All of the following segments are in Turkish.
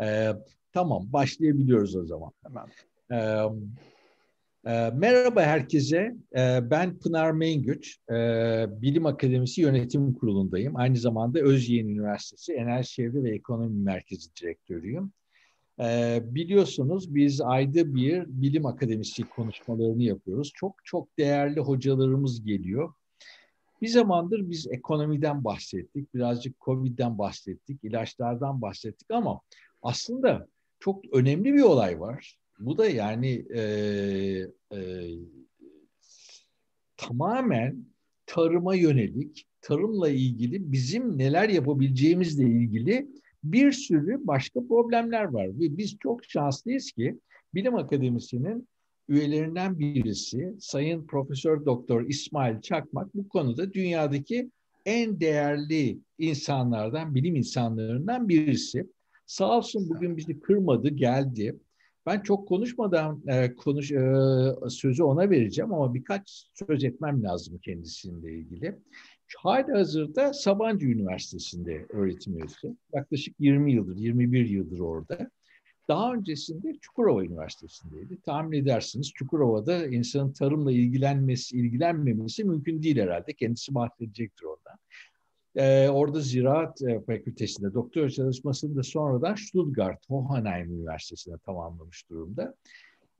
Ee, tamam, başlayabiliyoruz o zaman. Tamam. Ee, e, merhaba herkese. Ee, ben Pınar Mengüç. Ee, Bilim Akademisi Yönetim Kurulu'ndayım. Aynı zamanda Özyeğin Üniversitesi Enerji Çevre ve Ekonomi Merkezi Direktörüyüm. Ee, biliyorsunuz biz ayda bir bilim akademisi konuşmalarını yapıyoruz. Çok çok değerli hocalarımız geliyor. Bir zamandır biz ekonomiden bahsettik, birazcık Covid'den bahsettik, ilaçlardan bahsettik ama aslında çok önemli bir olay var. Bu da yani e, e, tamamen tarıma yönelik, tarımla ilgili bizim neler yapabileceğimizle ilgili bir sürü başka problemler var. Ve biz çok şanslıyız ki Bilim Akademisi'nin üyelerinden birisi Sayın Profesör Doktor İsmail Çakmak bu konuda dünyadaki en değerli insanlardan, bilim insanlarından birisi. Sağ olsun bugün bizi kırmadı, geldi. Ben çok konuşmadan e, konuş e, sözü ona vereceğim ama birkaç söz etmem lazım kendisiyle ilgili. Hala hazırda Sabancı Üniversitesi'nde öğretim üyesi. Yaklaşık 20 yıldır, 21 yıldır orada. Daha öncesinde Çukurova Üniversitesi'ndeydi. Tahmin edersiniz Çukurova'da insanın tarımla ilgilenmesi, ilgilenmemesi mümkün değil herhalde. Kendisi bahsedecektir ondan. Ee, orada Ziraat e, Fakültesi'nde doktor çalışmasını da sonradan Stuttgart, Hohenheim Üniversitesi'ne tamamlamış durumda.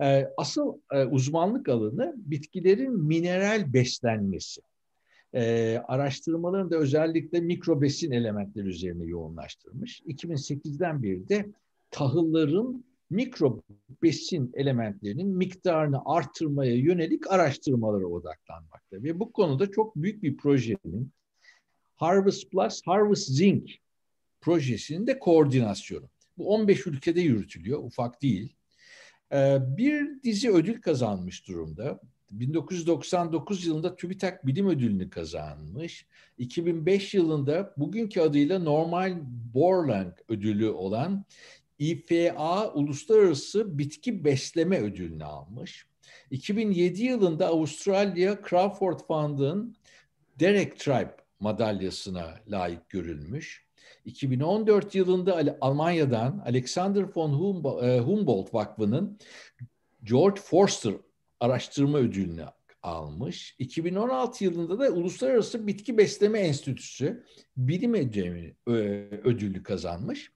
Ee, asıl e, uzmanlık alanı bitkilerin mineral beslenmesi. Ee, araştırmalarını da özellikle mikrobesin elementleri üzerine yoğunlaştırmış. 2008'den beri de tahılların mikro besin elementlerinin miktarını artırmaya yönelik araştırmalara odaklanmakta. Ve bu konuda çok büyük bir projenin Harvest Plus, Harvest Zinc projesinin de koordinasyonu. Bu 15 ülkede yürütülüyor, ufak değil. Ee, bir dizi ödül kazanmış durumda. 1999 yılında TÜBİTAK Bilim Ödülünü kazanmış. 2005 yılında bugünkü adıyla Normal Borlaug ödülü olan IFA Uluslararası Bitki Besleme Ödülünü almış. 2007 yılında Avustralya Crawford Fund'ın Derek Tribe madalyasına layık görülmüş. 2014 yılında Almanya'dan Alexander von e, Humboldt Vakfı'nın George Forster Araştırma Ödülünü almış. 2016 yılında da Uluslararası Bitki Besleme Enstitüsü Bilim Ödülü kazanmış.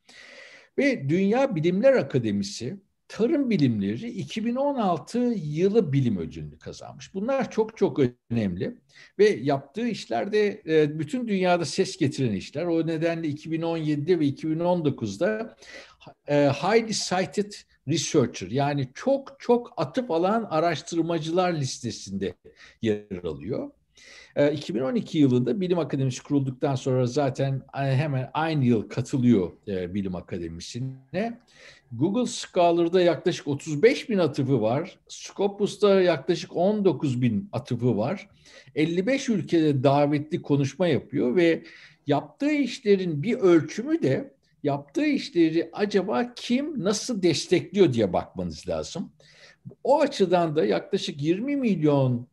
Ve Dünya Bilimler Akademisi Tarım Bilimleri 2016 yılı bilim ödülünü kazanmış. Bunlar çok çok önemli ve yaptığı işlerde e, bütün dünyada ses getiren işler. O nedenle 2017'de ve 2019'da e, highly cited researcher yani çok çok atıp alan araştırmacılar listesinde yer alıyor. 2012 ee, yılında Bilim Akademisi kurulduktan sonra zaten hemen aynı yıl katılıyor e, Bilim Akademisi'ne. Google Scholar'da yaklaşık 35 bin atıfı var. Scopus'ta yaklaşık 19 bin atıfı var. 55 ülkede davetli konuşma yapıyor ve yaptığı işlerin bir ölçümü de yaptığı işleri acaba kim nasıl destekliyor diye bakmanız lazım. O açıdan da yaklaşık 20 milyon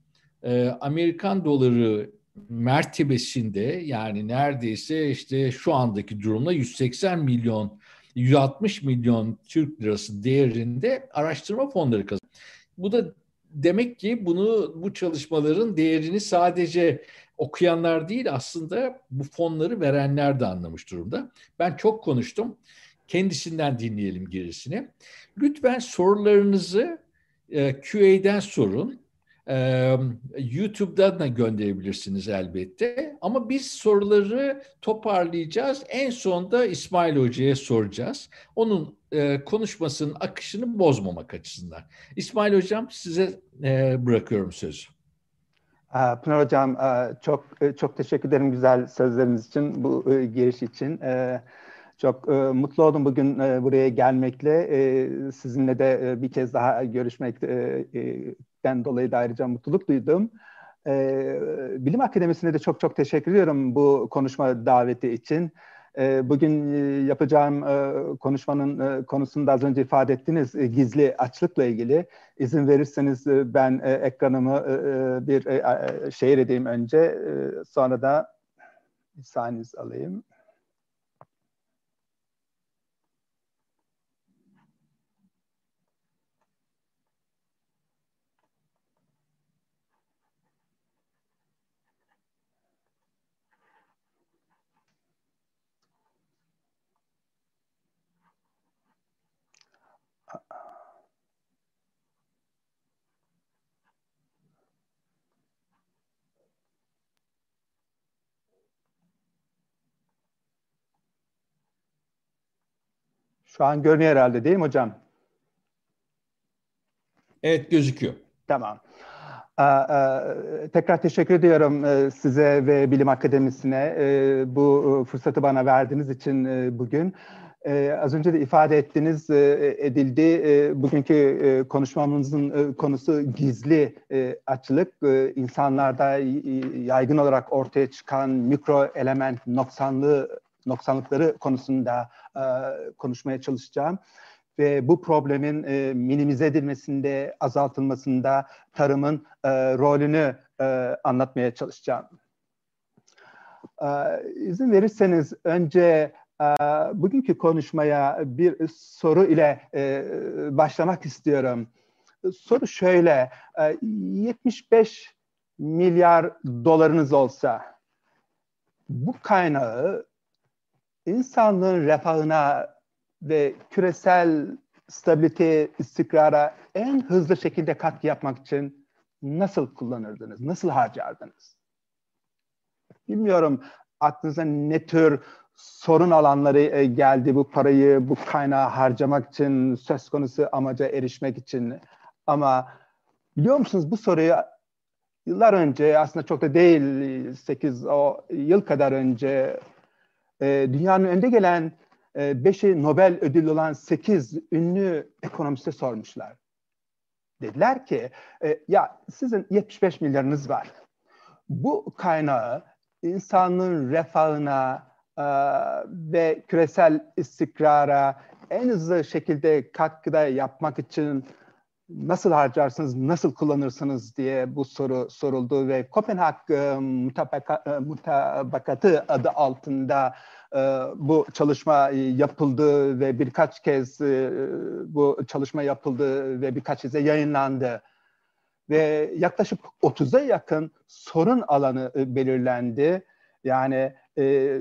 e, Amerikan doları mertebesinde yani neredeyse işte şu andaki durumda 180 milyon 160 milyon Türk lirası değerinde araştırma fonları kazanıyor. Bu da demek ki bunu bu çalışmaların değerini sadece okuyanlar değil aslında bu fonları verenler de anlamış durumda. Ben çok konuştum. Kendisinden dinleyelim gerisini. Lütfen sorularınızı e, QA'den sorun. YouTube'dan da gönderebilirsiniz elbette. Ama biz soruları toparlayacağız. En sonunda İsmail Hoca'ya soracağız. Onun konuşmasının akışını bozmamak açısından. İsmail Hocam size bırakıyorum sözü. Pınar Hocam çok çok teşekkür ederim güzel sözleriniz için, bu giriş için. Çok mutlu oldum bugün buraya gelmekle. Sizinle de bir kez daha görüşmek ben dolayı da ayrıca mutluluk duydum. Ee, Bilim Akademisi'ne de çok çok teşekkür ediyorum bu konuşma daveti için. Ee, bugün e, yapacağım e, konuşmanın e, konusunu da az önce ifade ettiniz, e, gizli açlıkla ilgili. İzin verirseniz e, ben e, ekranımı e, e bir e, e, şehir edeyim önce, e, sonra da bir saniye alayım. Şu an görünüyor herhalde değil mi hocam? Evet gözüküyor. Tamam. Tekrar teşekkür ediyorum e, size ve Bilim Akademisi'ne e, bu e, fırsatı bana verdiğiniz için bugün. Az önce de ifade ettiniz, edildi. Bugünkü konuşmamızın konusu gizli açlık. İnsanlarda yaygın olarak ortaya çıkan mikro element noksanlığı, noksanlıkları konusunda konuşmaya çalışacağım ve bu problemin e, minimize edilmesinde, azaltılmasında tarımın e, rolünü e, anlatmaya çalışacağım. E, izin verirseniz önce e, bugünkü konuşmaya bir soru ile e, başlamak istiyorum. Soru şöyle, e, 75 milyar dolarınız olsa bu kaynağı insanlığın refahına ve küresel stabilite, istikrara en hızlı şekilde katkı yapmak için nasıl kullanırdınız, nasıl harcardınız? Bilmiyorum aklınıza ne tür sorun alanları e, geldi bu parayı, bu kaynağı harcamak için, söz konusu amaca erişmek için. Ama biliyor musunuz bu soruyu yıllar önce aslında çok da değil 8 o yıl kadar önce e, dünyanın önde gelen e, beşi Nobel ödüllü olan sekiz ünlü ekonomiste sormuşlar. Dediler ki e, ya sizin 75 milyarınız var. Bu kaynağı insanlığın refahına e, ve küresel istikrara en hızlı şekilde katkıda yapmak için nasıl harcarsınız, nasıl kullanırsınız diye bu soru soruldu ve Kopenhag e, mutabakatı adı altında e, bu çalışma yapıldı ve birkaç kez e, bu çalışma yapıldı ve birkaç kez yayınlandı. Ve yaklaşık 30'a yakın sorun alanı e, belirlendi. Yani e,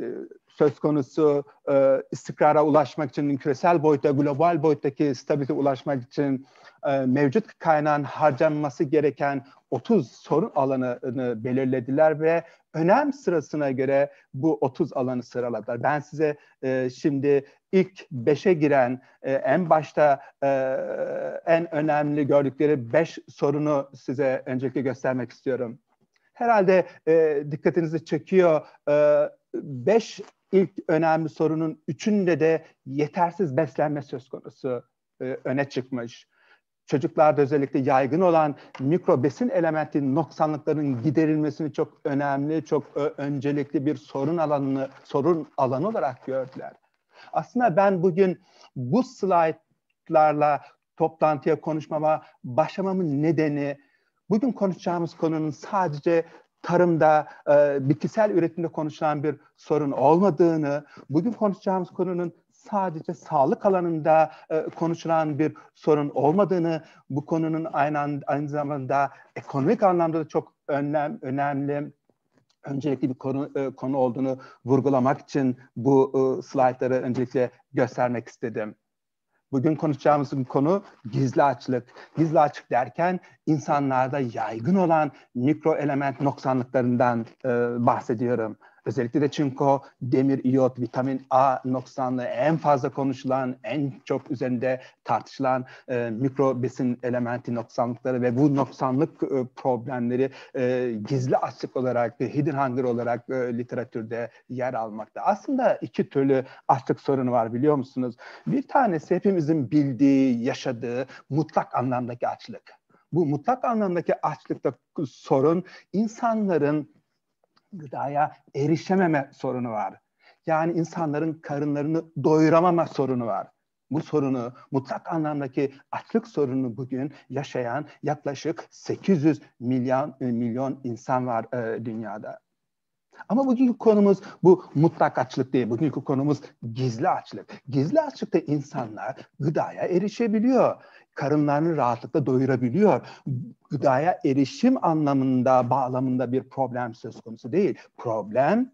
söz konusu e, istikrara ulaşmak için, küresel boyutta, global boyuttaki stabilite ulaşmak için e, mevcut kaynağın harcanması gereken 30 sorun alanını belirlediler ve önem sırasına göre bu 30 alanı sıraladılar. Ben size e, şimdi ilk 5'e giren e, en başta e, en önemli gördükleri 5 sorunu size öncelikle göstermek istiyorum. Herhalde e, dikkatinizi çekiyor. 5 e, ilk önemli sorunun üçünde de yetersiz beslenme söz konusu e, öne çıkmış çocuklarda özellikle yaygın olan mikro besin elementi noksanlıkların giderilmesini çok önemli, çok öncelikli bir sorun alanını sorun alanı olarak gördüler. Aslında ben bugün bu slaytlarla toplantıya konuşmama başlamamın nedeni bugün konuşacağımız konunun sadece tarımda, e, bitkisel üretimde konuşulan bir sorun olmadığını, bugün konuşacağımız konunun sadece sağlık alanında e, konuşulan bir sorun olmadığını, bu konunun aynı, aynı zamanda ekonomik anlamda da çok önem, önemli öncelikli bir konu, e, konu olduğunu vurgulamak için bu e, slaytları öncelikle göstermek istedim. Bugün konuşacağımız konu gizli açlık. Gizli açlık derken insanlarda yaygın olan mikro element noksanlıklarından e, bahsediyorum. Özellikle de çinko, demir, iyot, vitamin A noksanlığı en fazla konuşulan, en çok üzerinde tartışılan e, mikro besin elementi noksanlıkları ve bu noksanlık e, problemleri e, gizli açlık olarak, e, hidden hunger olarak e, literatürde yer almakta. Aslında iki türlü açlık sorunu var biliyor musunuz? Bir tanesi hepimizin bildiği, yaşadığı mutlak anlamdaki açlık. Bu mutlak anlamdaki açlıkta sorun insanların gıdaya erişememe sorunu var. Yani insanların karınlarını doyuramama sorunu var. Bu sorunu, mutlak anlamdaki açlık sorunu bugün yaşayan yaklaşık 800 milyon milyon insan var e, dünyada. Ama bugünkü konumuz bu mutlak açlık değil. Bugünkü konumuz gizli açlık. Gizli açlıkta insanlar gıdaya erişebiliyor karınlarını rahatlıkla doyurabiliyor. Gıdaya erişim anlamında, bağlamında bir problem söz konusu değil. Problem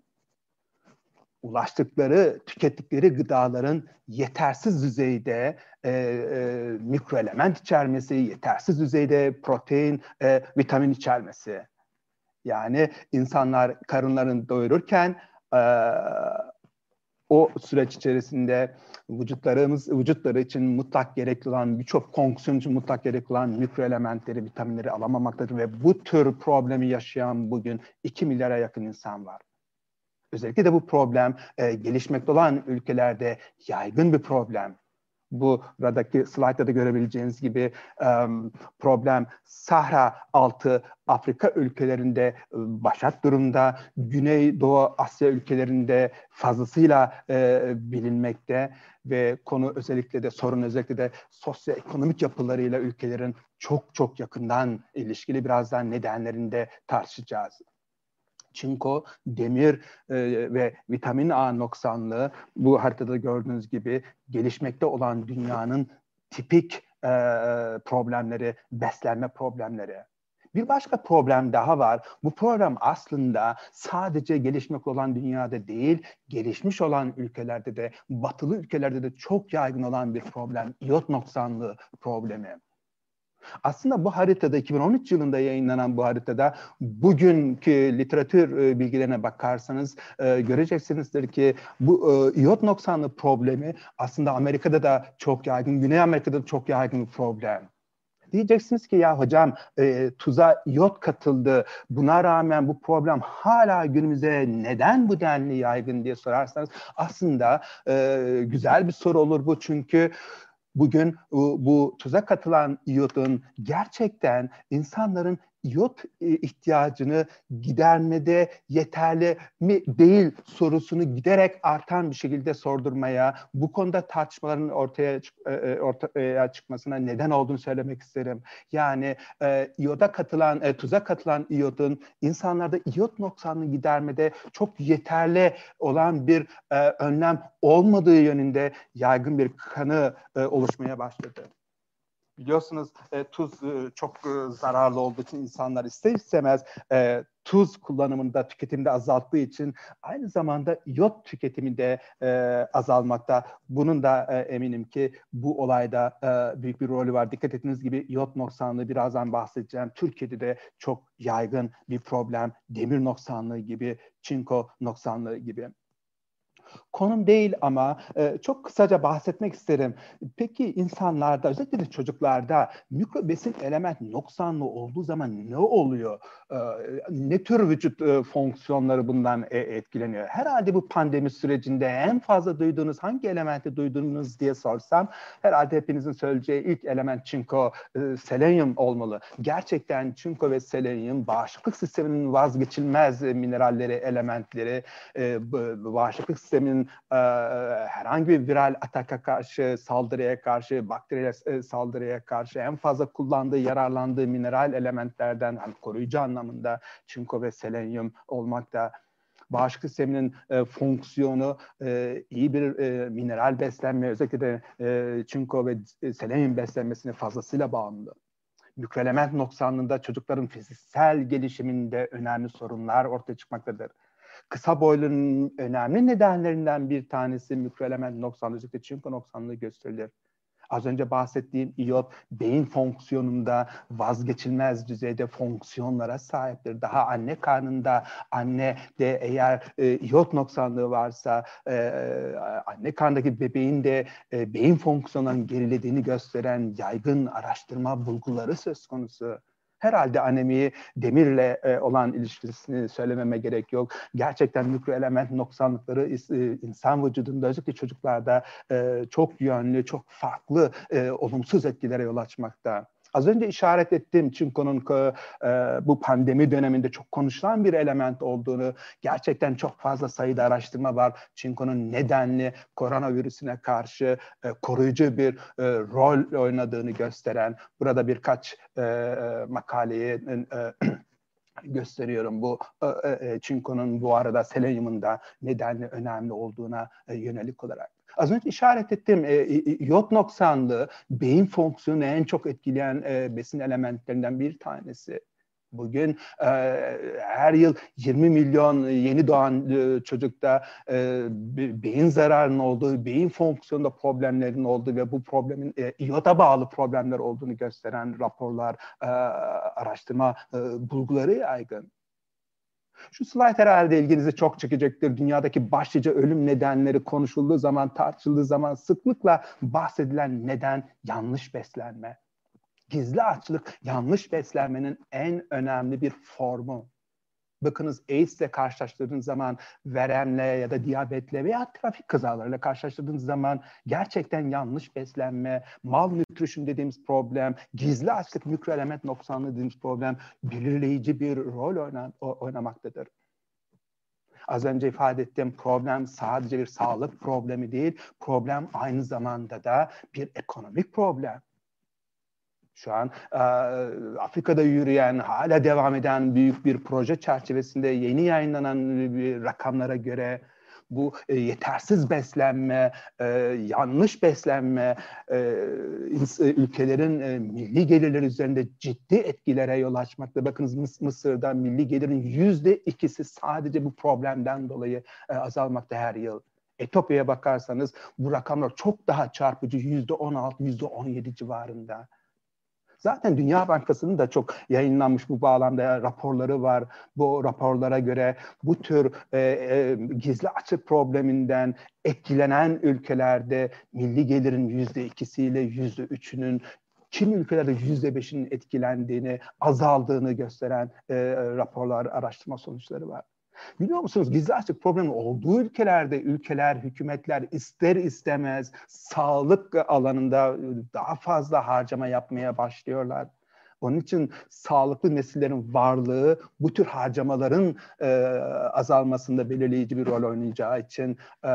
ulaştıkları, tükettikleri gıdaların yetersiz düzeyde e, e, mikroelement içermesi, yetersiz düzeyde protein, e, vitamin içermesi. Yani insanlar karınlarını doyururken e, o süreç içerisinde vücutlarımız vücutları için mutlak gerekli olan birçok fonksiyon için mutlak gerekli olan mikro elementleri, vitaminleri alamamaktadır ve bu tür problemi yaşayan bugün 2 milyara yakın insan var. Özellikle de bu problem e, gelişmekte olan ülkelerde yaygın bir problem buradaki slaytta da görebileceğiniz gibi problem Sahra altı Afrika ülkelerinde başat durumda, Güneydoğu Asya ülkelerinde fazlasıyla e, bilinmekte ve konu özellikle de sorun özellikle de sosyoekonomik yapılarıyla ülkelerin çok çok yakından ilişkili birazdan nedenlerinde tartışacağız çinko, demir e, ve vitamin A noksanlığı bu haritada gördüğünüz gibi gelişmekte olan dünyanın tipik e, problemleri, beslenme problemleri. Bir başka problem daha var. Bu problem aslında sadece gelişmek olan dünyada değil, gelişmiş olan ülkelerde de, batılı ülkelerde de çok yaygın olan bir problem. İyot noksanlığı problemi. Aslında bu haritada 2013 yılında yayınlanan bu haritada bugünkü literatür e, bilgilerine bakarsanız e, göreceksinizdir ki bu e, iot noksanlı problemi aslında Amerika'da da çok yaygın, Güney Amerika'da da çok yaygın bir problem. Diyeceksiniz ki ya hocam e, tuza iot katıldı. Buna rağmen bu problem hala günümüze neden bu denli yaygın diye sorarsanız aslında e, güzel bir soru olur bu çünkü bugün bu, bu tuza katılan iyotun gerçekten insanların iyot e, ihtiyacını gidermede yeterli mi değil sorusunu giderek artan bir şekilde sordurmaya, bu konuda tartışmaların ortaya e, e, ortaya çıkmasına neden olduğunu söylemek isterim. Yani e, iyoda katılan, e, tuza katılan iyotun insanlarda iyot noksanını gidermede çok yeterli olan bir e, önlem olmadığı yönünde yaygın bir kanı e, oluşmaya başladı biliyorsunuz e, tuz e, çok e, zararlı olduğu için insanlar ister istemez e, tuz kullanımında, tüketimde azalttığı için aynı zamanda iot tüketimi de e, azalmakta. Bunun da e, eminim ki bu olayda e, büyük bir rolü var. Dikkat ettiğiniz gibi iot noksanlığı birazdan bahsedeceğim. Türkiye'de de çok yaygın bir problem. Demir noksanlığı gibi, çinko noksanlığı gibi. Konum değil ama e, çok kısaca bahsetmek isterim. Peki insanlarda özellikle de çocuklarda mikro besin element noksanlı olduğu zaman ne oluyor? E, ne tür vücut e, fonksiyonları bundan e, etkileniyor? Herhalde bu pandemi sürecinde en fazla duyduğunuz hangi elementi duydunuz diye sorsam herhalde hepinizin söyleyeceği ilk element çinko, e, selenyum olmalı. Gerçekten çinko ve selenyum bağışıklık sisteminin vazgeçilmez mineralleri, elementleri, e, bağışıklık sistemi sistemin e, herhangi bir viral ataka karşı, saldırıya karşı, bakteriyel e, saldırıya karşı en fazla kullandığı, yararlandığı mineral elementlerden hani koruyucu anlamında çinko ve selenyum olmakta bağışıklık sisteminin e, fonksiyonu e, iyi bir e, mineral beslenme özellikle de e, çinko ve e, selenyum beslenmesine fazlasıyla bağımlı. Mikroelement noksanlığında çocukların fiziksel gelişiminde önemli sorunlar ortaya çıkmaktadır kısa boylunun önemli nedenlerinden bir tanesi mikroelement noksanlığı, özellikle çinko noksanlığı gösterilir. Az önce bahsettiğim iot beyin fonksiyonunda vazgeçilmez düzeyde fonksiyonlara sahiptir. Daha anne karnında anne de eğer e, iot noksanlığı varsa e, anne karnındaki bebeğin de e, beyin fonksiyonlarının gerilediğini gösteren yaygın araştırma bulguları söz konusu. Herhalde anemiyi demirle e, olan ilişkisini söylememe gerek yok. Gerçekten mikro element noksanlıkları e, insan vücudunda özellikle çocuklarda e, çok yönlü, çok farklı e, olumsuz etkilere yol açmakta. Az önce işaret ettiğim Çinko'nun e, bu pandemi döneminde çok konuşulan bir element olduğunu, gerçekten çok fazla sayıda araştırma var. Çinko'nun nedenli koronavirüsüne karşı e, koruyucu bir e, rol oynadığını gösteren, burada birkaç e, e makaleyi e, gösteriyorum. Bu e, e, Çinko'nun bu arada selenyumun da nedenli önemli olduğuna e, yönelik olarak. Az önce işaret ettiğim e, iot noksanlığı beyin fonksiyonunu en çok etkileyen e, besin elementlerinden bir tanesi. Bugün e, her yıl 20 milyon yeni doğan e, çocukta e, beyin zararının olduğu, beyin fonksiyonunda problemlerin olduğu ve bu problemin e, iyota bağlı problemler olduğunu gösteren raporlar, e, araştırma e, bulguları yaygın. Şu slide herhalde ilginizi çok çekecektir. Dünyadaki başlıca ölüm nedenleri konuşulduğu zaman, tartışıldığı zaman sıklıkla bahsedilen neden yanlış beslenme. Gizli açlık yanlış beslenmenin en önemli bir formu. Bakınız AIDS ile karşılaştırdığınız zaman, veremle ya da diyabetle veya trafik kazalarıyla karşılaştırdığınız zaman gerçekten yanlış beslenme, malnutrition dediğimiz problem, gizli açlık, mikroelement noksanlığı dediğimiz problem belirleyici bir rol oynamaktadır. Az önce ifade ettiğim problem sadece bir sağlık problemi değil, problem aynı zamanda da bir ekonomik problem. Şu an e, Afrika'da yürüyen, hala devam eden büyük bir proje çerçevesinde yeni yayınlanan bir rakamlara göre bu e, yetersiz beslenme, e, yanlış beslenme e, ülkelerin e, milli gelirleri üzerinde ciddi etkilere yol açmakta. Bakınız Mıs Mısır'da milli gelirin yüzde ikisi sadece bu problemden dolayı e, azalmakta her yıl. Etiyopya'ya bakarsanız bu rakamlar çok daha çarpıcı yüzde on altı, yüzde on yedi civarında. Zaten Dünya Bankası'nın da çok yayınlanmış bu bağlamda raporları var. Bu raporlara göre bu tür e, e, gizli açık probleminden etkilenen ülkelerde milli gelirin yüzde ikisiyle yüzde üçünün Çin ülkelerde yüzde beşinin etkilendiğini, azaldığını gösteren e, raporlar, araştırma sonuçları var. Biliyor musunuz gizli açlık problemi olduğu ülkelerde ülkeler, hükümetler ister istemez sağlık alanında daha fazla harcama yapmaya başlıyorlar. Onun için sağlıklı nesillerin varlığı bu tür harcamaların e, azalmasında belirleyici bir rol oynayacağı için e,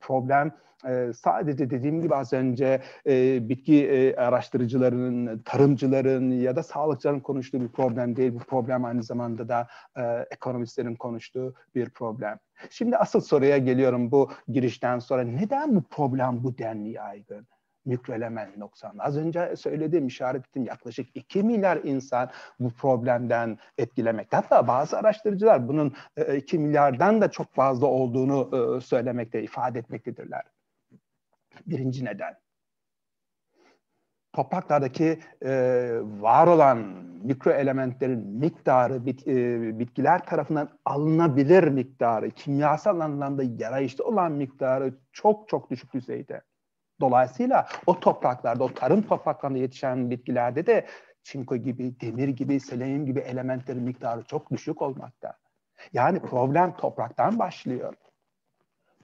problem e, sadece dediğim gibi az önce e, bitki e, araştırıcılarının, tarımcıların ya da sağlıkçıların konuştuğu bir problem değil. Bu problem aynı zamanda da e, ekonomistlerin konuştuğu bir problem. Şimdi asıl soruya geliyorum bu girişten sonra. Neden bu problem bu denli yaygın? Mikroelement noksanı. Az önce söylediğim, işaret ettiğim yaklaşık 2 milyar insan bu problemden etkilemekte. Hatta bazı araştırıcılar bunun 2 e, milyardan da çok fazla olduğunu e, söylemekte, ifade etmektedirler. Birinci neden. Topraklardaki e, var olan mikroelementlerin miktarı bit, e, bitkiler tarafından alınabilir miktarı, kimyasal anlamda yarayışlı olan miktarı çok çok düşük düzeyde. Dolayısıyla o topraklarda, o tarım topraklarında yetişen bitkilerde de çinko gibi, demir gibi, selenyum gibi elementlerin miktarı çok düşük olmakta. Yani problem topraktan başlıyor.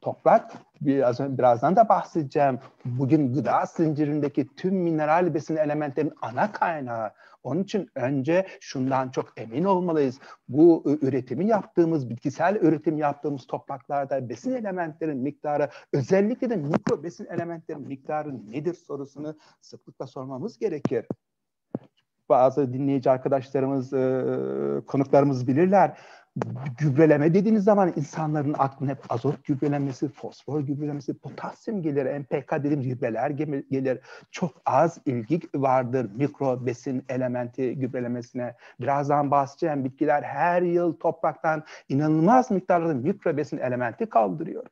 Toprak, biraz, birazdan da bahsedeceğim, bugün gıda zincirindeki tüm mineral besin elementlerin ana kaynağı. Onun için önce şundan çok emin olmalıyız. Bu üretimi yaptığımız, bitkisel üretim yaptığımız topraklarda besin elementlerin miktarı, özellikle de mikro besin elementlerin miktarı nedir sorusunu sıklıkla sormamız gerekir bazı dinleyici arkadaşlarımız, konuklarımız bilirler gübreleme dediğiniz zaman insanların aklına hep azot gübrelemesi, fosfor gübrelemesi, potasyum gelir, NPK dediğimiz gübreler gelir. Çok az ilgi vardır mikro besin elementi gübrelemesine. Birazdan bahsedeceğim bitkiler her yıl topraktan inanılmaz miktarda mikro besin elementi kaldırıyor.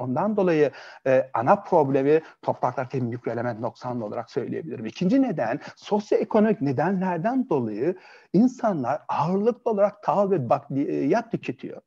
Ondan dolayı e, ana problemi topraklardaki mikroelement noksanlı olarak söyleyebilirim. İkinci neden sosyoekonomik nedenlerden dolayı insanlar ağırlıklı olarak tahıl ve bakliyat tüketiyor.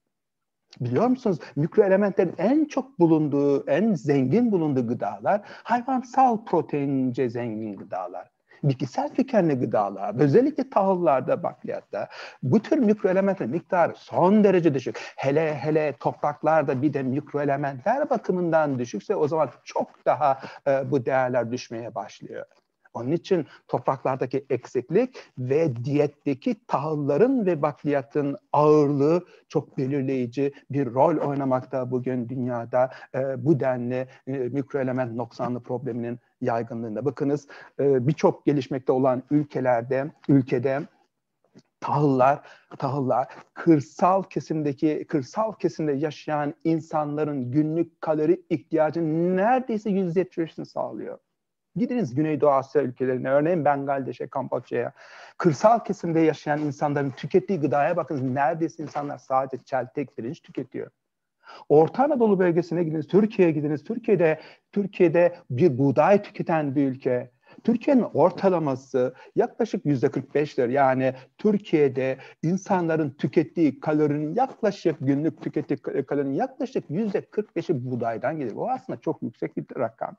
Biliyor musunuz mikroelementlerin en çok bulunduğu, en zengin bulunduğu gıdalar hayvansal proteince zengin gıdalar bitkisel kökenli gıdalar, özellikle tahıllarda, bakliyatta bu tür mikroelementler miktarı son derece düşük. Hele hele topraklarda bir de mikroelementler bakımından düşükse o zaman çok daha e, bu değerler düşmeye başlıyor. Onun için topraklardaki eksiklik ve diyetteki tahılların ve bakliyatın ağırlığı çok belirleyici bir rol oynamakta bugün dünyada e, bu denli e, mikroelement noksanlı probleminin yaygınlığında. Bakınız e, birçok gelişmekte olan ülkelerde, ülkede tahıllar, tahıllar kırsal kesimdeki kırsal kesimde yaşayan insanların günlük kalori ihtiyacının neredeyse yüzde yetmişini sağlıyor. Gidiniz Güneydoğu Asya ülkelerine, örneğin Bangladeş'e, Kamboçya'ya. Kırsal kesimde yaşayan insanların tükettiği gıdaya bakın. Neredeyse insanlar sadece çeltek pirinç tüketiyor. Orta Anadolu bölgesine gidiniz, Türkiye'ye gidiniz. Türkiye'de Türkiye'de bir buğday tüketen bir ülke. Türkiye'nin ortalaması yaklaşık yüzde 45'tir. Yani Türkiye'de insanların tükettiği kalorinin yaklaşık günlük tükettiği kalorinin yaklaşık yüzde 45'i buğdaydan gelir. O aslında çok yüksek bir rakam.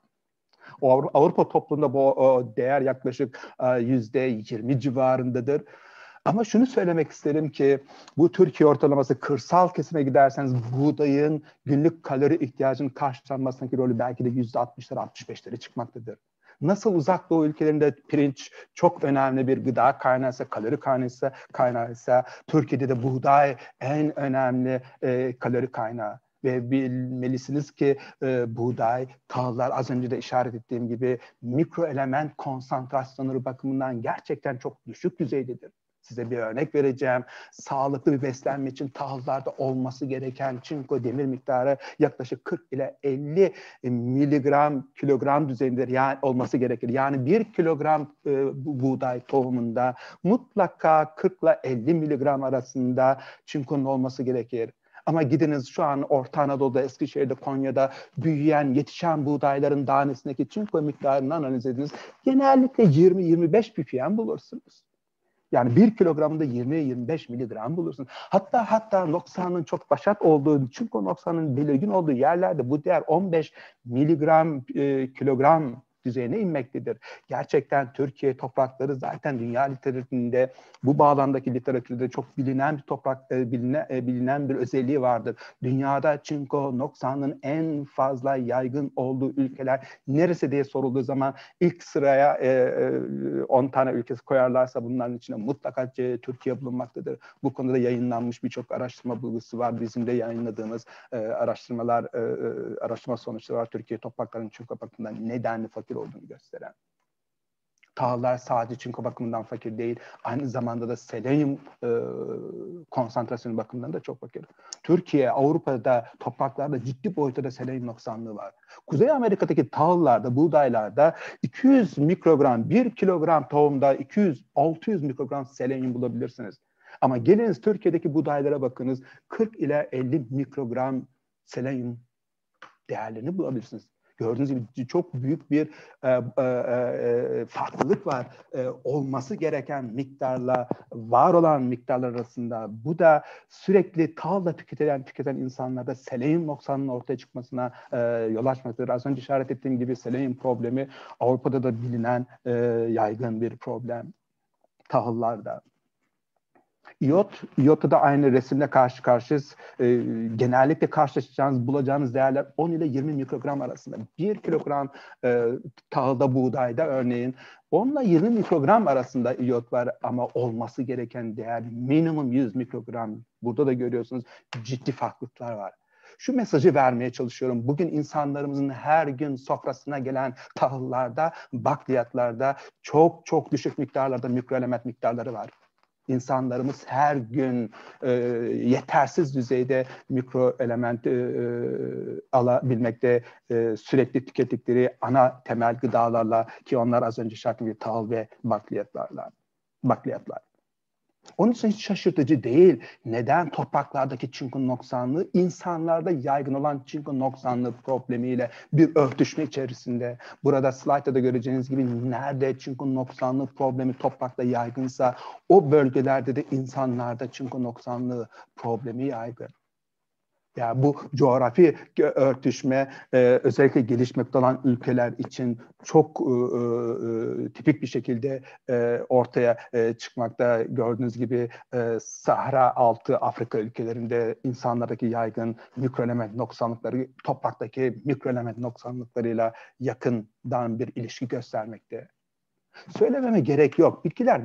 Avrupa toplumunda bu değer yaklaşık e, yüzde 20 civarındadır. Ama şunu söylemek isterim ki bu Türkiye ortalaması kırsal kesime giderseniz buğdayın günlük kalori ihtiyacının karşılanmasındaki rolü belki de yüzde 60'lara 65'lere çıkmaktadır. Nasıl uzak doğu ülkelerinde pirinç çok önemli bir gıda kaynağıysa, kalori kaynağıysa, kaynağıysa Türkiye'de de buğday en önemli e, kalori kaynağı ve bilmelisiniz ki e, buğday, tahıllar az önce de işaret ettiğim gibi mikro element konsantrasyonları bakımından gerçekten çok düşük düzeydedir. Size bir örnek vereceğim. Sağlıklı bir beslenme için tahıllarda olması gereken çinko demir miktarı yaklaşık 40 ile 50 miligram kilogram düzeyinde yani olması gerekir. Yani bir kilogram e, buğday tohumunda mutlaka 40 ile 50 miligram arasında çinkonun olması gerekir. Ama gidiniz şu an Orta Anadolu'da, Eskişehir'de, Konya'da büyüyen, yetişen buğdayların tanesindeki çinko miktarını analiz ediniz. Genellikle 20-25 ppm bulursunuz. Yani bir kilogramında 20-25 miligram bulursun. Hatta hatta noksanın çok başat olduğu, çünkü noksanın belirgin olduğu yerlerde bu değer 15 miligram e, kilogram düzeyine inmektedir. Gerçekten Türkiye toprakları zaten dünya literatüründe bu bağlamdaki literatürde çok bilinen bir toprak e, biline, e, bilinen bir özelliği vardır. Dünyada çinko noksanın en fazla yaygın olduğu ülkeler neresi diye sorulduğu zaman ilk sıraya 10 e, e, tane ülkesi koyarlarsa bunların içinde mutlaka Türkiye bulunmaktadır. Bu konuda yayınlanmış birçok araştırma bulgusu var. Bizim de yayınladığımız e, araştırmalar, e, e araştırma sonuçları var. Türkiye topraklarının çinko bakımından nedenli fakir fakir olduğunu gösteren. Tahıllar sadece çinko bakımından fakir değil, aynı zamanda da selenyum e, konsantrasyonu bakımından da çok fakir. Türkiye, Avrupa'da topraklarda ciddi boyutta selenyum noksanlığı var. Kuzey Amerika'daki tahıllarda, buğdaylarda 200 mikrogram, 1 kilogram tohumda 200-600 mikrogram selenyum bulabilirsiniz. Ama geliniz Türkiye'deki buğdaylara bakınız 40 ile 50 mikrogram selenyum değerlerini bulabilirsiniz. Gördüğünüz gibi çok büyük bir e, e, e, e, farklılık var e, olması gereken miktarla var olan miktarlar arasında. Bu da sürekli tavla tüketilen tüketen insanlarda selenyum noksanının ortaya çıkmasına e, yol açmaktadır. Az önce işaret ettiğim gibi selenyum problemi Avrupa'da da bilinen e, yaygın bir problem tahıllarda. İyot, iyot'ta da aynı resimle karşı karşıyız. E, genellikle karşılaşacağınız, bulacağınız değerler 10 ile 20 mikrogram arasında. 1 kilogram e, tahılda, buğdayda örneğin 10 ile 20 mikrogram arasında iyot var ama olması gereken değer minimum 100 mikrogram. Burada da görüyorsunuz ciddi farklılıklar var şu mesajı vermeye çalışıyorum. Bugün insanlarımızın her gün sofrasına gelen tahıllarda, bakliyatlarda çok çok düşük miktarlarda mikroelement miktarları var insanlarımız her gün e, yetersiz düzeyde mikro element e, e, alabilmekte e, sürekli tükettikleri ana temel gıdalarla ki onlar az önce şarkı bir tahıl ve bakliyatlarla bakliyatlar. Onun için hiç şaşırtıcı değil. Neden topraklardaki çinko noksanlığı insanlarda yaygın olan çinko noksanlığı problemiyle bir örtüşme içerisinde. Burada slaytta da göreceğiniz gibi nerede çinko noksanlığı problemi toprakta yaygınsa o bölgelerde de insanlarda çinko noksanlığı problemi yaygın. Yani bu coğrafi örtüşme e, özellikle gelişmekte olan ülkeler için çok e, e, tipik bir şekilde e, ortaya e, çıkmakta. Gördüğünüz gibi e, Sahra altı Afrika ülkelerinde insanlardaki yaygın mikroelement noksanlıkları topraktaki mikroelement noksanlıklarıyla yakından bir ilişki göstermekte. Söylememe gerek yok. Bitkiler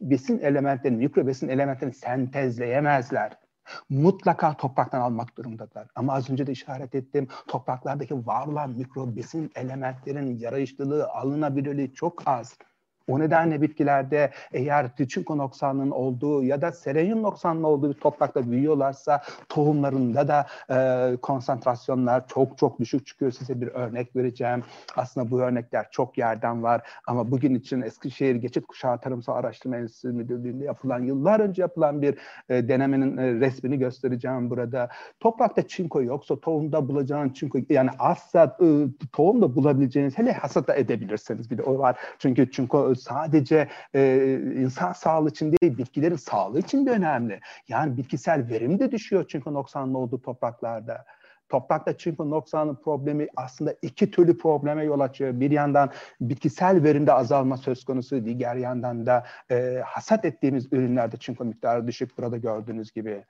besin elementlerini, mikro besin elementlerini sentezleyemezler mutlaka topraktan almak durumundalar. Ama az önce de işaret ettim topraklardaki var olan mikro besin elementlerin yarayışlılığı, alınabilirliği çok az. O nedenle bitkilerde eğer çinko noksanının olduğu ya da selenyum noksanının olduğu bir toprakta büyüyorlarsa tohumlarında da e, konsantrasyonlar çok çok düşük çıkıyor. Size bir örnek vereceğim. Aslında bu örnekler çok yerden var ama bugün için Eskişehir Geçit Kuşağı Tarımsal Araştırma Enstitüsü Müdürlüğü'nde yapılan, yıllar önce yapılan bir e, denemenin e, resmini göstereceğim burada. Toprakta çinko yoksa tohumda bulacağın çinko yani asla e, tohumda bulabileceğiniz hele hasata edebilirsiniz bir de o var. Çünkü çinko sadece e, insan sağlığı için değil, bitkilerin sağlığı için de önemli. Yani bitkisel verim de düşüyor çünkü noksanlı olduğu topraklarda. Toprakta çinko noksanı problemi aslında iki türlü probleme yol açıyor. Bir yandan bitkisel verimde azalma söz konusu, diğer yandan da e, hasat ettiğimiz ürünlerde çinko miktarı düşük burada gördüğünüz gibi